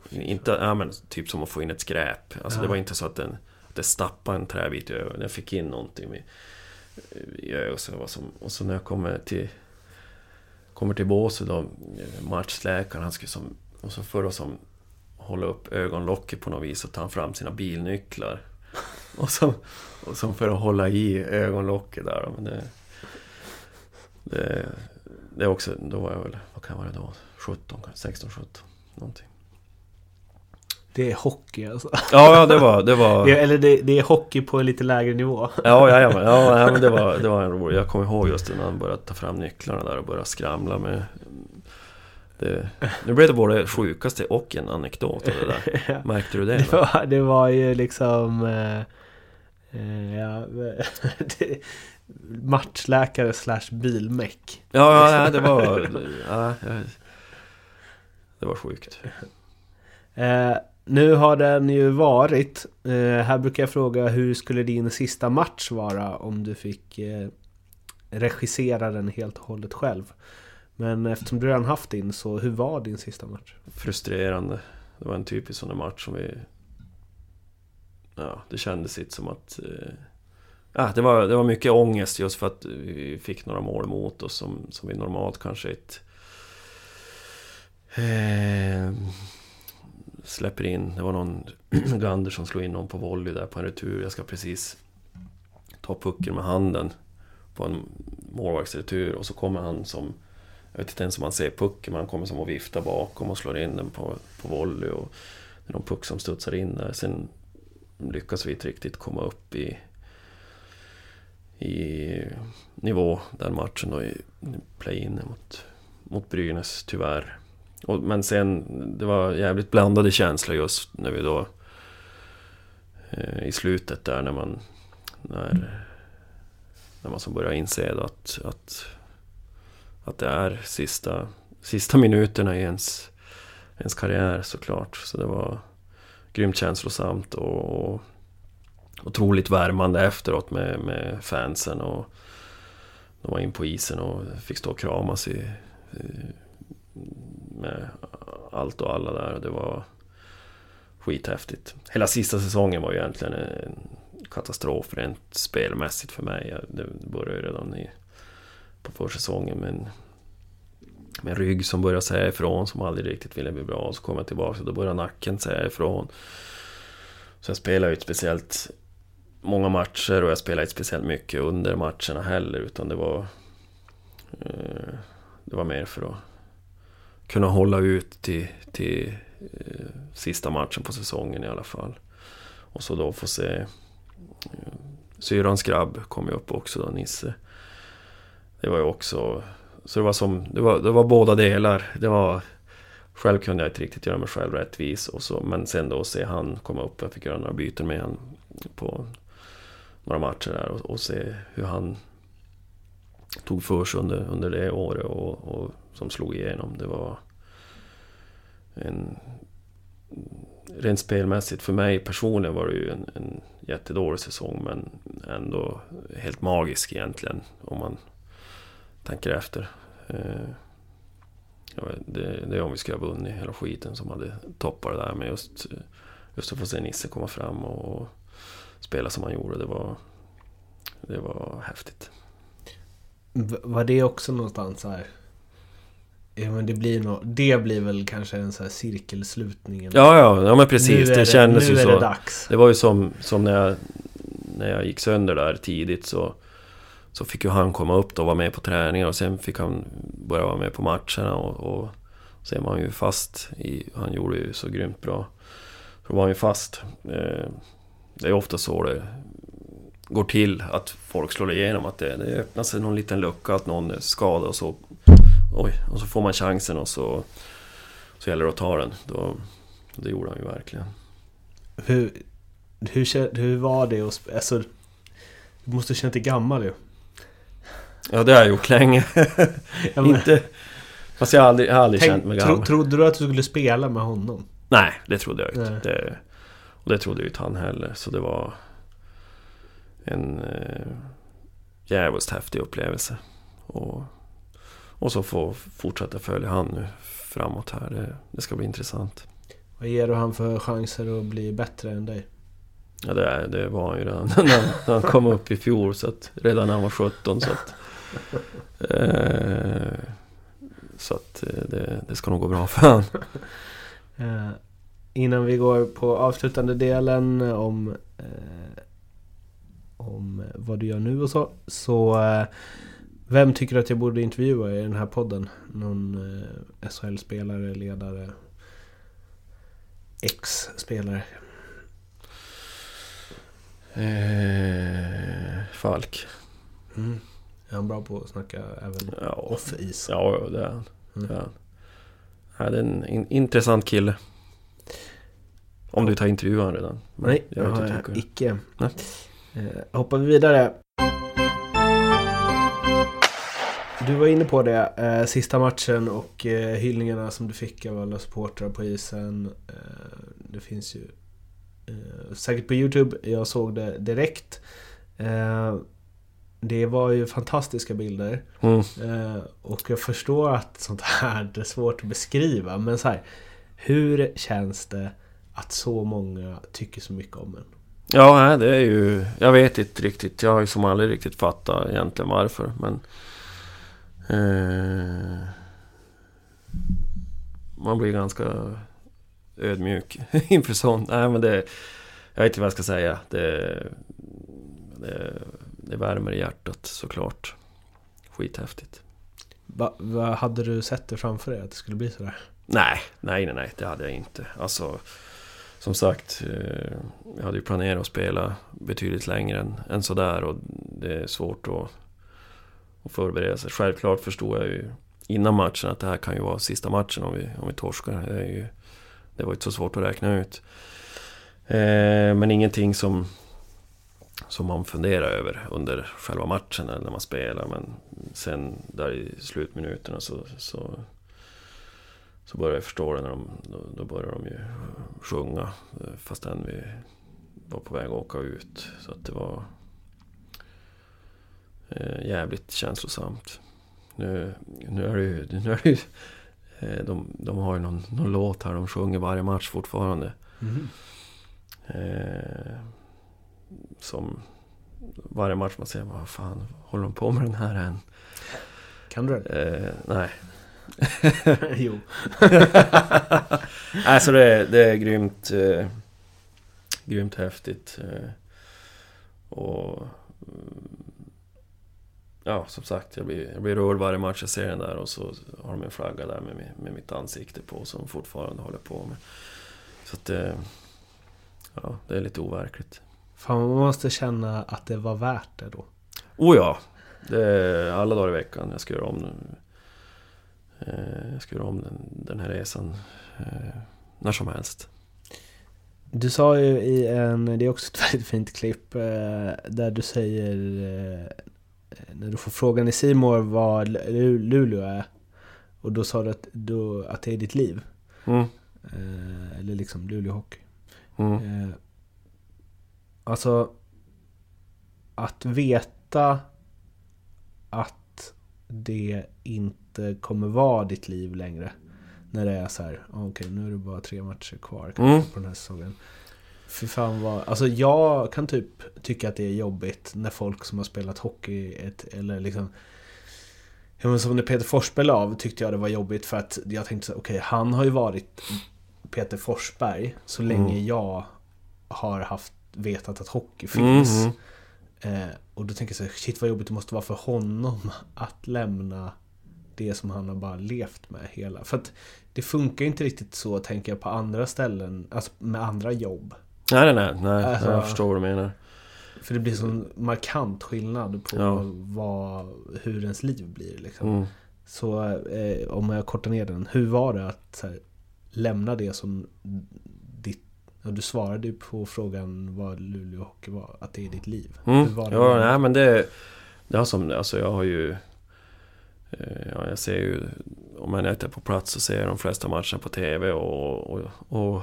Inte, ja men typ som att få in ett skräp. Alltså det Ja. var inte så att, den, att det stappade en träbit i ögat. Jag fick in någonting med, Eh, i ögat. Och så, som, och så när jag kommer till Kommer till båset då, eh, matchläkaren, han skulle som... Och så för att som hålla upp ögonlocket på något vis och ta fram sina bilnycklar. (laughs) Och så, och så för att hålla i ögonlocket där. Men det, det, det också, då var jag väl, vad kan jag vara då? 17, 16, 17, någonting. Det är hockey alltså. Ja, ja det var, det var... Eller det, det är hockey på en lite lägre nivå. Ja, jajamän. Ja, ja, men det var, det var en rolig... Jag kommer ihåg just när han började ta fram nycklarna där och började skramla med... Det, nu blev det både sjukaste och en anekdot av det där. (laughs) Märkte du det? Det var, det var ju liksom... Eh, eh, ja, (laughs) det, matchläkare slash bilmeck. Ja, ja, ja, det var... Ja, ja, det var sjukt. (laughs) Eh, nu har den ju varit. Eh, här brukar jag fråga hur skulle din sista match vara om du fick eh, regissera den helt och hållet själv? Men eftersom du redan haft din så hur var din sista match? Frustrerande. Det var en typisk sån där match som vi... Ja, det kändes inte som att... eh, Ja, det var, det var mycket ångest just för att vi fick några mål emot oss som, som vi normalt kanske inte... Eh, släpper in. Det var någon (clears throat) Gander som slog in någon på volley där på en retur. Jag ska precis ta pucken med handen på en målvaktsretur och så kommer han som... Jag vet inte ens om man ser pucken, men han kommer som att vifta bakom och slår in den på, på volley. Och det är någon puck som studsar in där. Sen lyckas vi inte riktigt komma upp i, i nivå den matchen då i play-in mot, mot Brynäs, tyvärr. Och, men sen, det var jävligt blandade känslor just när vi då eh, i slutet där när man när, när man så börjar inse då att, att att det är sista, sista minuterna i ens, ens karriär såklart. Så det var grymt känslosamt och, och otroligt värmande efteråt med, med fansen. Och de var in på isen och fick stå och kramas i, i, med allt och alla där. Det var skithäftigt. Hela sista säsongen var ju egentligen en katastrof rent spelmässigt för mig. Det började ju redan i på försäsongen med en, med en rygg som började säga ifrån som aldrig riktigt ville bli bra. Så kom jag tillbaka och då började nacken säga ifrån. Så jag spelade ju inte speciellt många matcher och jag spelade inte speciellt mycket under matcherna heller utan det var... Eh, det var mer för att kunna hålla ut till, till eh, sista matchen på säsongen i alla fall. Och så då få se... Eh, syrrans grabb kom ju upp också då, Nisse. Det var ju också... Så det var som... Det var, det var båda delar. Det var... Själv kunde jag inte riktigt göra mig själv rättvis. Och så, men sen då se han komma upp. Jag fick göra några byten med honom på några matcher där. Och, och se hur han tog för sig under, under det året och, och som slog igenom. Det var en... Rent spelmässigt för mig personligen var det ju en, en jättedålig säsong men ändå helt magisk egentligen om man tänker efter. Eh, ja, det, det är om vi skulle ha vunnit hela skiten som hade toppat det där med just, just att få se Nisse komma fram och spela som han gjorde. Det var, det var häftigt. V- Var det också någonstans så här? Ja men det blir nog, det blir väl kanske en så här cirkelslutningen. Ja, ja, ja men precis. Nu är Det, kändes nu ju är så. det dags. Det var ju som, som när, jag, när jag gick sönder där tidigt så, så fick ju han komma upp då och vara med på träningar och sen fick han börja vara med på matcherna och, och sen var han ju fast i, Han gjorde ju så grymt bra. Så var han ju fast. Eh, det är ofta så det går till att folk slår igenom att det, det öppnar sig någon liten lucka att någon är skadad och så Oj, och så får man chansen och så Så gäller det att ta den. Då, det gjorde han ju verkligen. Hur, hur, hur var det att alltså, Du måste ha känt dig gammal ju. Ja, det har jag gjort länge. (laughs) Ja, men- Inte... Fast jag har aldrig, jag har aldrig Tänk, känt mig tro, gammal. trodde du att du skulle spela med honom? Nej, det trodde jag inte. Det, och det trodde ju inte han heller. Så det var en eh, jävligt häftig upplevelse. Och, och så få fortsätta följa han nu framåt här. Det, det ska bli intressant. Vad ger du han för chanser att bli bättre än dig? Ja, det, det var han ju redan (laughs) när han, kom upp i fjol. Så att, redan när han var 17. Så att, eh, så att eh, det, det ska nog gå bra för han. (laughs) Eh, innan vi går på avslutande delen om, eh, om vad du gör nu och så. Så eh, vem tycker du att jag borde intervjua i den här podden? Någon eh, SHL-spelare, ledare, ex-spelare? Eh, Falk. Mm. Är han bra på att snacka även Ja, off-is? Ja, det är han. Mm. Det är, han. Ja, det är en in, intressant kille. Om du tar intervjuan redan. Men Nej, jag har jag icke. Nej. Eh, hoppar vi vidare. Du var inne på det, eh, sista matchen och eh, hyllningarna som du fick av alla supportrar på isen. Eh, det finns ju eh, säkert på Youtube, jag såg det direkt. Eh, det var ju fantastiska bilder. Mm. Eh, och jag förstår att sånt här är svårt att beskriva. Men så här, hur känns det att så många tycker så mycket om en? Ja, det är ju... Jag vet inte riktigt. Jag har ju som aldrig riktigt fattat egentligen varför. Men... Eh, man blir ganska ödmjuk (laughs) inför sånt. Nej, men det... Jag vet inte vad jag ska säga. Det, det, det värmer i hjärtat såklart. Skithäftigt. Va, vad hade du sett det framför dig att det skulle bli sådär? Nej, nej, nej, nej, det hade jag inte. Alltså, som sagt, eh, jag hade ju planerat att spela betydligt längre än, än sådär och det är svårt att, och förbereda sig. Självklart förstod jag ju innan matchen att det här kan ju vara sista matchen om vi, om vi torskar. Det, är ju, det var inte så svårt att räkna ut. Eh, men ingenting som, som man funderar över under själva matchen eller när man spelar. Men sen där i slutminuterna så, så så börjar jag förstå det när de, då, då börjar de ju sjunga eh, fastän vi var på väg att åka ut. Så att det var jävligt känslosamt. Nu, nu är det ju, nu är det ju eh, de, de har ju någon, någon låt här de sjunger varje match fortfarande. Eh, som varje match man säger, vad fan håller de på med den här än? Kan du det? Eh, nej. (laughs) jo. (laughs) alltså det, det är grymt, eh, grymt häftigt. Eh, och mm, ja, som sagt, jag blir, jag blir rörd varje match jag ser den där och så har de en flagga där med, med mitt ansikte på som de fortfarande håller på med. Så att det, ja, det är lite overkligt. Fan, man måste känna att det var värt det då. Oh ja! Det är alla dagar i veckan jag ska göra om. Eh, Jag ska göra om den, den här resan eh, när som helst. Du sa ju i en, det är också ett (laughs) väldigt fint klipp, eh, där du säger eh, när du får frågan i Simor vad Lu- Luleå är. Och då sa du att, då, att det är ditt liv. Mm. Eh, eller liksom Luleå Hockey. Mm. Eh, alltså att veta att det inte kommer vara ditt liv längre. När det är så här, ah, okej nu är det bara tre matcher kvar Mm. på den här säsongen. Fy fan vad, alltså jag kan typ tycka att det är jobbigt när folk som har spelat hockey, ett, eller liksom Ja, men som när Peter Forsberg av tyckte jag det var jobbigt för att jag tänkte okej han har ju varit Peter Forsberg så länge Mm. jag har haft vetat att hockey finns. Mhm. Eh, och då tänker jag så här, shit vad jobbigt det måste vara för honom (laughs) att lämna det som han har bara levt med hela. För att det funkar inte riktigt så tänker jag på andra ställen, alltså med andra jobb. Nej, nej, nej. Alltså- jag förstår vad du menar. För det blir sån markant skillnad på Ja. vad, hur ens liv blir liksom. Mm. Så eh, om jag kortar ner den, hur var det att här, lämna det som ditt... Ja, du svarade ju på frågan vad Luleå Hockey var, att det är ditt liv. Mm. Hur var det Ja, nej men det... Det har som... Alltså jag har ju... eh, Ja, jag ser ju... Om jag inte är på plats så ser jag de flesta matcherna på TV och... Och, och,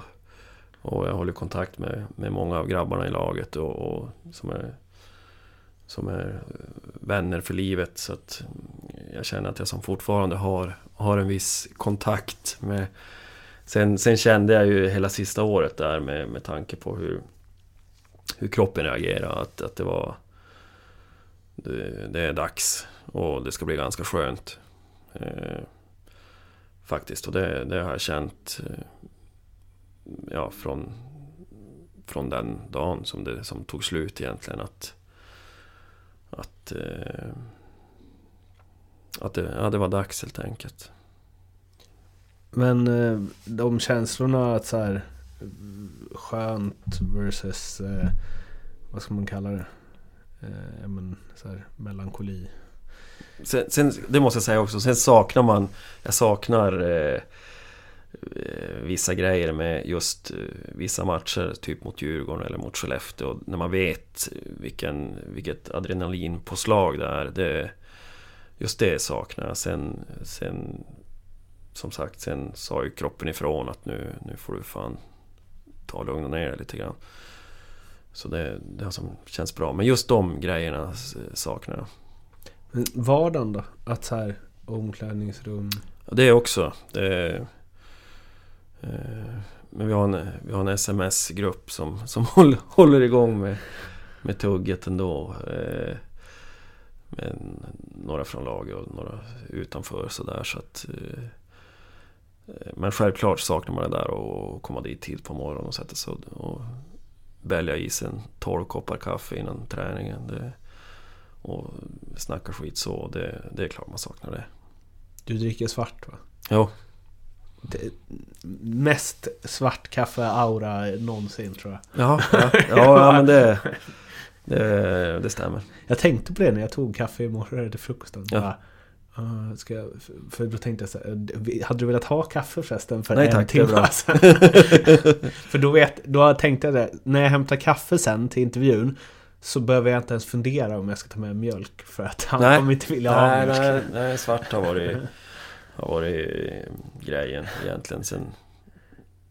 och jag håller kontakt med, med många av grabbarna i laget och, och som är... Som är eh, vänner för livet så att jag känner att jag som fortfarande har, har en viss kontakt med... Sen, sen kände jag ju hela sista året där med, med tanke på hur, hur kroppen reagerade att, att det var... Det, det är dags och det ska bli ganska skönt. Eh, faktiskt, och det, det har jag känt eh, ja, från, från den dagen som det som tog slut egentligen. Att, att, eh, att det, ja, det var dags helt enkelt. Men eh, de känslorna att så här skönt versus eh, vad ska man kalla det? Eh, men, så här, melankoli. Sen, sen, det måste jag säga också, sen saknar man... Jag saknar eh, vissa grejer med just eh, vissa matcher, typ mot Djurgården eller mot Skellefteå. När man vet vilken, vilket adrenalinpåslag det är. Det, just det saknar jag. Sen, sen, som sagt, sen sa ju kroppen ifrån att nu, nu får du fan ta och lugna ner dig lite grann. Så det, det som känns bra. Men just de grejerna saknar jag. Men vardagen då? Att så här omklädningsrum. Det också. Det, eh, men vi har en, vi har en sms-grupp som, som (laughs) håller, håller igång med, med tugget ändå. Eh, med några från laget och några utanför sådär så att... Eh, eh, men självklart saknar man det där och komma dit tid på morgonen och sätta sig och, välja i sig en 12 koppar kaffe innan träningen. Det, och snacka skit så, det, det är klart man saknar det. Du dricker svart va? Jo, Det, mest svart kaffe-aura någonsin tror jag. Ja, (laughs) ja, ja, ja men det, det, det stämmer. Jag tänkte på det när jag tog kaffe i morse till frukosten. Ja. Bara, "Ah, ska jag, för då tänkte jag så här, hade du velat ha kaffe förresten för Nej, en tack, timme sedan? (laughs) för då, vet, då tänkte jag det, när jag hämtar kaffe sen till intervjun så behöver jag inte ens fundera om jag ska ta med mjölk för att han Nej. kommer inte vilja ha Nej, mjölk. nej, nej, svart har varit, (laughs) har varit grejen egentligen sen,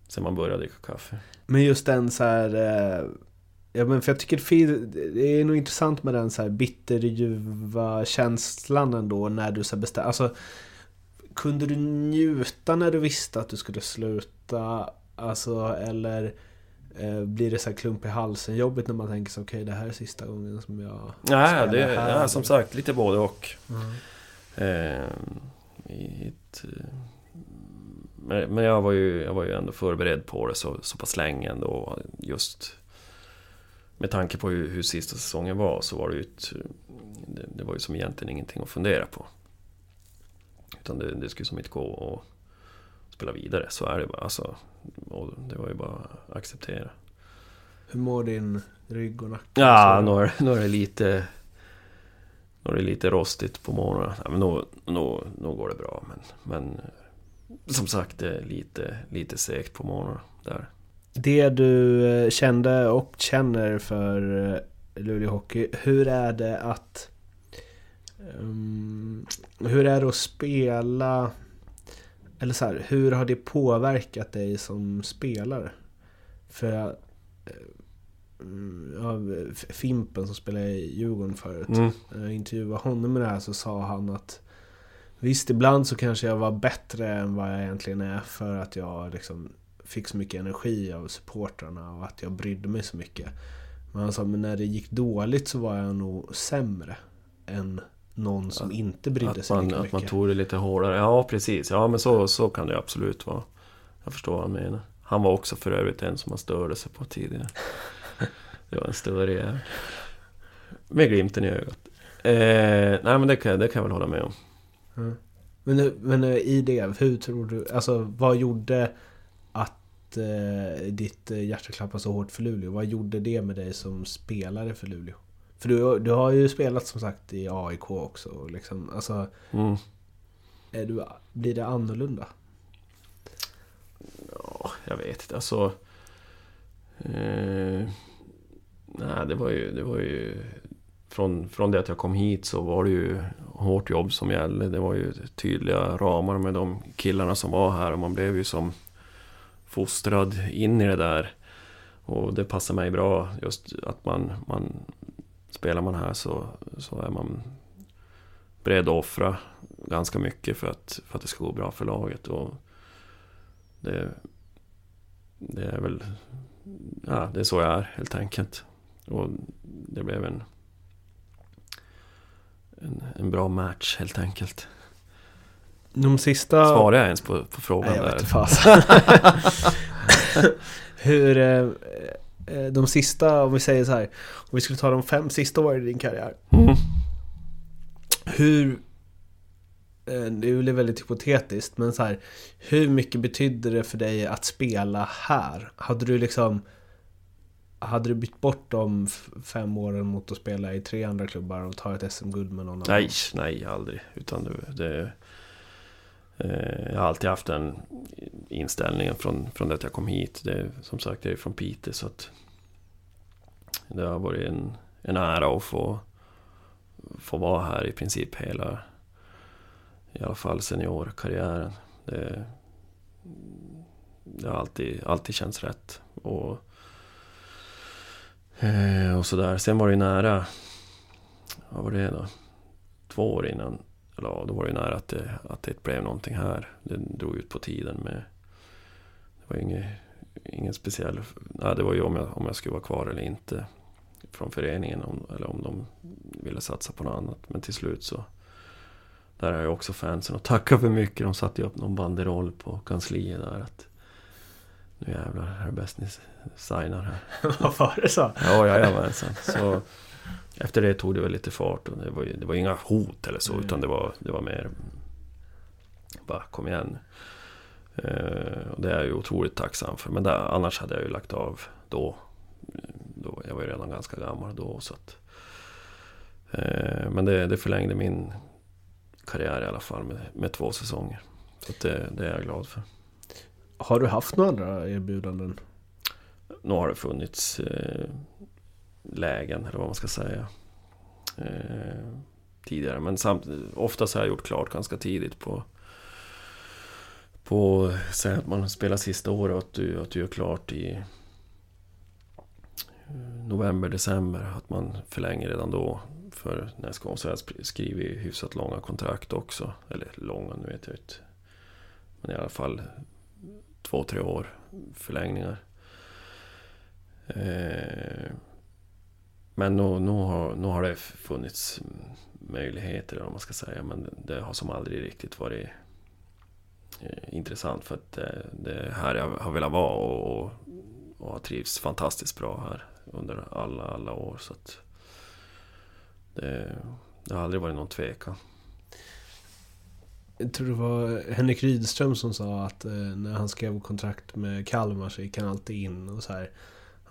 sen man började dricka kaffe. Men just den så här... Eh, ja, men för jag tycker det är nog intressant med den så här bitterljuva känslan ändå när du så bestämmer... Alltså, kunde du njuta när du visste att du skulle sluta? Alltså, eller eh, blir det så här klump i halsen jobbigt när man tänker så okej det här är sista gången som jag Nej, det här. ja, som sagt lite både och. Mm. Eh, i ett, eh, men, jag var, ju, jag var ju ändå förberedd på det så, så pass länge ändå. Just med tanke på hur, hur sista säsongen var så var det ju ett, det, det var ju som egentligen ingenting att fundera på. Utan det, det skulle som inte gå att spela vidare, så är det bara. Alltså, det var ju bara att acceptera. Hur mår din rygg och nacke? Ja, nu är, nu är det lite... Nu är det lite rostigt på morgonen. Ja, men nu, nu, nu går det bra. Men, men eh, som sagt, det är lite, lite segt på morgonen. Där. Det du eh, kände och känner för eh, Luleå Hockey, hur är det att... Um, hur är det att spela... Eller så här, hur har det påverkat dig som spelare? För jag eh, Ja, Fimpen som spelade i Djurgården förut. Mm. När jag intervjuade honom med det här så sa han att Visst, ibland så kanske jag var bättre än vad jag egentligen är för att jag liksom fick så mycket energi av supportrarna och att jag brydde mig så mycket. Men han sa, men när det gick dåligt så var jag nog sämre än någon som inte brydde Att sig man, lika att mycket. man tog det lite hårdare. Ja, precis. Ja, men så, så kan det absolut vara. Jag förstår vad han menar. Han var också för övrigt en som man störde sig på tidigare. Det var en större jävel. Med glimten i ögat. Eh, nej, men det kan, det kan jag väl hålla med om. Ja. Men, men eh, i det, hur tror du, alltså vad gjorde att eh, ditt hjärta klappade så hårt för Luleå? Vad gjorde det med dig som spelare för Luleå? För du, du har ju spelat som sagt i AIK också. Liksom, alltså, Mm. är du, blir det annorlunda? jag vet inte. Alltså... Eh, nej, det var ju... Det var ju från, från det att jag kom hit så var det ju hårt jobb som gällde. Det var ju tydliga ramar med de killarna som var här och man blev ju som fostrad in i det där. Och det passar mig bra just att man, man spelar man här så, så är man beredd att offra ganska mycket för att, för att det ska gå bra för laget. Och det, det är väl ja, det är så jag är helt enkelt. Och det blev en, en, en bra match helt enkelt. De sista... Svarar jag ens på, på frågan Nej, jag där? vet fasen. (laughs) Hur... Eh, eh, de sista, om vi säger så här. Om vi skulle ta de fem sista åren i din karriär. Mm. Hur... eh, Det är väl väldigt hypotetiskt, men så här. Hur mycket betydde det för dig att spela här? Hade du liksom... Hade du bytt bort de fem åren mot att spela i tre andra klubbar och ta ett SM-guld med någon annan? Nej, nej aldrig. Utan det, det, eh, jag har alltid haft den inställningen från, från det att jag kom hit. Det, som sagt, jag är från Piteå så att det har varit en, en ära att få, få vara här i princip hela, i alla fall seniorkarriären. Det, det har alltid, alltid känts rätt. Och, eh, och sådär. Sen var det ju nära, vad var det då? Två år innan, eller ja, då var det ju nära att det, att det blev någonting här. Det drog ut på tiden med... Det var ju inget, ingen speciell... Nej, det var ju om jag, om jag skulle vara kvar eller inte från föreningen. Om, eller om de ville satsa på något annat. Men till slut så... Där har jag också fansen att tacka för mycket. De satte ju upp någon banderoll på kansliet där att... Nu jävlar, här är bäst ni signar här. (laughs) Vad var det så? Ja, jajamensan. Så efter det tog det väl lite fart och det var, det var inga hot eller så utan det var, det var mer bara kom igen. Eh, och det är jag ju otroligt tacksam för. Men där, annars hade jag ju lagt av då. då jag var ju redan ganska gammal då så att, eh, Men det, det förlängde min karriär i alla fall med, med två säsonger. Så det, det är jag glad för. Har du haft några andra erbjudanden? Nu har det funnits eh, lägen, eller vad man ska säga. Eh, tidigare, men samt, oftast har jag gjort klart ganska tidigt på... På, säg att man spelar sista året och att du, att du gör klart i eh, november, december. Att man förlänger redan då. För nästa gång så har jag skrivit hyfsat långa kontrakt också. Eller långa, nu vet jag inte. Men i alla fall två, tre år förlängningar. Eh, men nu, nu, har, nu har det funnits möjligheter, eller vad man ska säga. Men det har som aldrig riktigt varit eh, intressant. För att eh, det, är här jag har velat vara och, och, och har trivts fantastiskt bra här under alla, alla år. Så att det, det har aldrig varit någon tvekan. Jag tror det var Henrik Rydström som sa att när han skrev kontrakt med Kalmar så gick han alltid in och så här.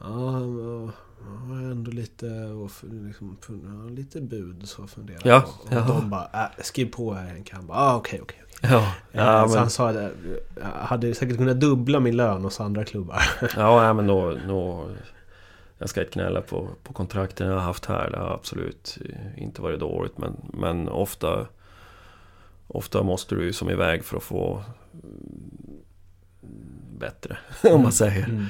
Ja, han var, han var ändå lite, och liksom, lite bud så funderade Ja, på. Och de bara, äh, skriv på här Henke. Han bara, ah, okej, okej. Ja, Eh, ja, Så men, han sa det, jag hade säkert kunnat dubbla min lön hos andra klubbar. (laughs) ja, ja, men då, då, jag ska inte gnälla på, på kontrakten jag har haft här. Det har absolut inte varit dåligt. Men, men ofta, ofta måste du ju som iväg för att få mm, bättre, (laughs) om man säger. Mm.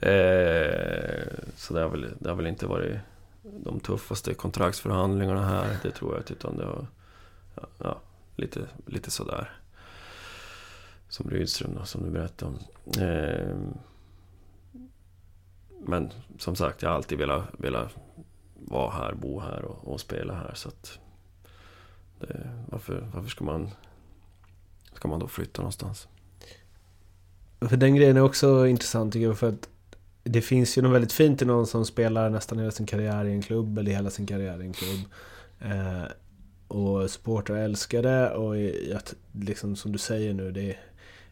Eh, så det har, väl, det har väl inte varit de tuffaste kontraktsförhandlingarna här, det tror jag inte. Utan det har, ja, ja, lite, lite sådär. Som Rydström då, som du berättade om. Eh, men som sagt, jag har alltid velat, velat vara här, bo här och, och spela här. Så att det, varför, varför ska man, ska man då flytta någonstans? För den grejen är också intressant tycker jag. För att det finns ju något väldigt fint i någon som spelar nästan hela sin karriär i en klubb. Eller hela sin karriär i en klubb. Eh, och supportrar älskar det. Och jag, liksom, som du säger nu, det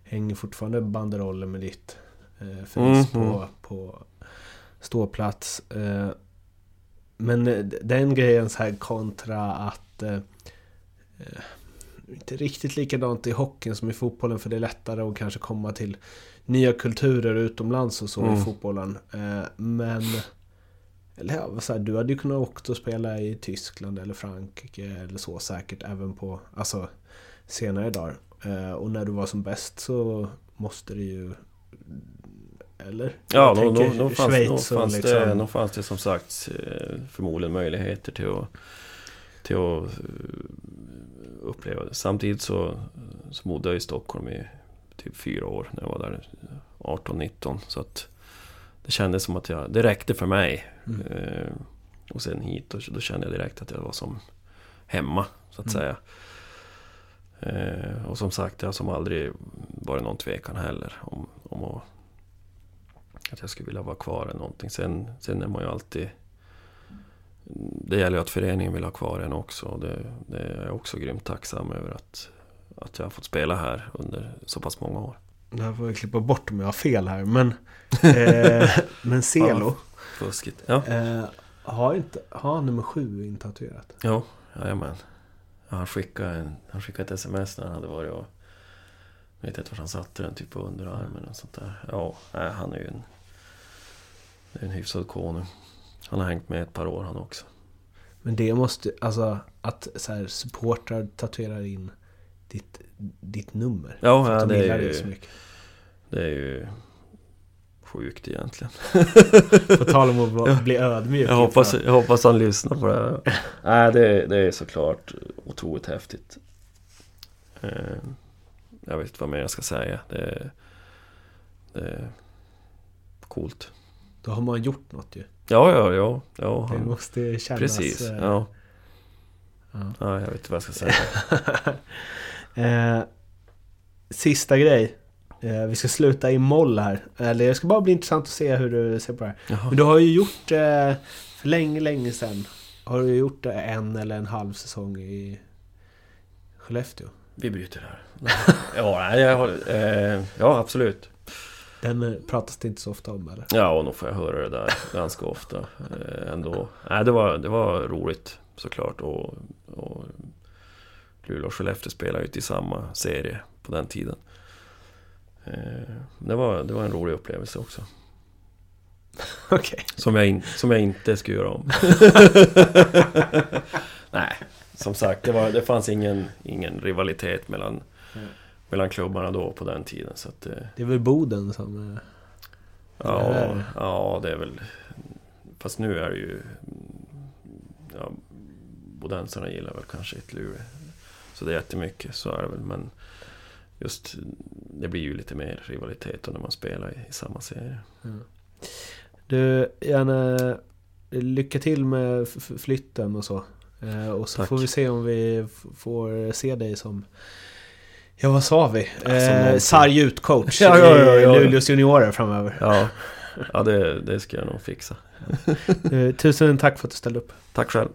hänger fortfarande banderoller med ditt eh, face Mhm. på, på ståplats. Eh, men eh, den grejen så här kontra att eh, eh, inte riktigt likadant i hockeyn som i fotbollen för det är lättare att kanske komma till nya kulturer utomlands och så Mm. i fotbollen. Eh, men... Eller ja, så här, du hade ju kunnat åka och spela i Tyskland eller Frankrike eller så säkert även på alltså, senare dagar. Eh, och när du var som bäst så måste det ju... Eller? Ja, då, då, då, fanns, Schweiz då, fanns liksom- det, då fanns det som sagt eh, förmodligen möjligheter till att, till att uppleva det. Samtidigt så, så bodde jag i Stockholm i typ fyra år när jag var där 18-19. Så att det kändes som att jag, det räckte för mig. Mm. Eh, och sen hit, och då kände jag direkt att jag var som hemma, så att Mm. säga. Eh, och som sagt, det har som aldrig varit någon tvekan heller om, om att, att jag skulle vilja vara kvar eller någonting. Sen, sen är man ju alltid... Det gäller ju att föreningen vill ha kvar en också. Det, det är jag också grymt tacksam över att, att jag har fått spela här under så pass många år. Det här får jag klippa bort om jag har fel här. Men, eh, (laughs) men Celo Fuskigt. Ja, eh, har, inte, har nummer sju intatuerat? jo, jajamän. Ja, han, skickade en, han skickade ett sms när han hade varit och... Jag vet inte var han satte den, typ på underarmen och sånt där. Ja, nej, han är ju en... Är en hyfsad konung. Han har hängt med ett par år han också. Men det måste, alltså att så här, supportrar tatuerar in ditt, ditt nummer. Ja, ja, de det är ju- så mycket. Det är ju sjukt egentligen. På tal om att (laughs) bli ödmjuk. Jag hoppas, jag hoppas han lyssnar på det här. (laughs) Nej, det, det är såklart otroligt häftigt. Eh, Jag vet inte vad mer jag ska säga. Det, det är coolt. Då har man gjort något ju. Ja, ja, ja. ja Det han, måste kännas... precis. eh, Ja. ja. ja, jag vet inte vad jag ska säga. (laughs) Eh, sista grej. Eh, vi ska sluta i moll här. Eller det ska bara bli intressant att se hur du ser på det här. Jaha. Men du har ju gjort, eh, för länge, länge sedan, har du gjort en eller en halv säsong i Skellefteå. Vi bryter här. (laughs) Ja, jag har, eh, ja, absolut. Den eh, pratas det inte så ofta om eller? Ja, och nog får jag höra det där (laughs) ganska ofta eh, ändå. Nej, det var, det var roligt såklart. Och, och Luleå och Skellefteå spelade ju i samma serie på den tiden. Eh, det, var, det var en rolig upplevelse också. (laughs) Okej. Som jag, in, som jag inte skulle göra om. (laughs) Nej, som sagt, det, var, det fanns ingen, ingen rivalitet mellan, Mm. mellan klubbarna då på den tiden. Så att, eh, Det är väl Boden som... eh, Ja, är det? ja, det är väl... Fast nu är det ju... Ja, bodensarna gillar väl kanske ett Luleå. Så det är jättemycket, så är det väl. Men just det blir ju lite mer rivalitet när man spelar i, i samma serie. Du, gärna lycka till med flytten och så. Eh, och så Tack. får vi se om vi får se dig som... Ja, vad sa vi? Eh, någonting. sarg ut-coach (laughs) Ja, ja, ja, ja. i Luleås juniorer framöver. Ja, ja det, det ska jag nog fixa. (laughs) Eh, tusen tack för att du ställde upp. Tack själv.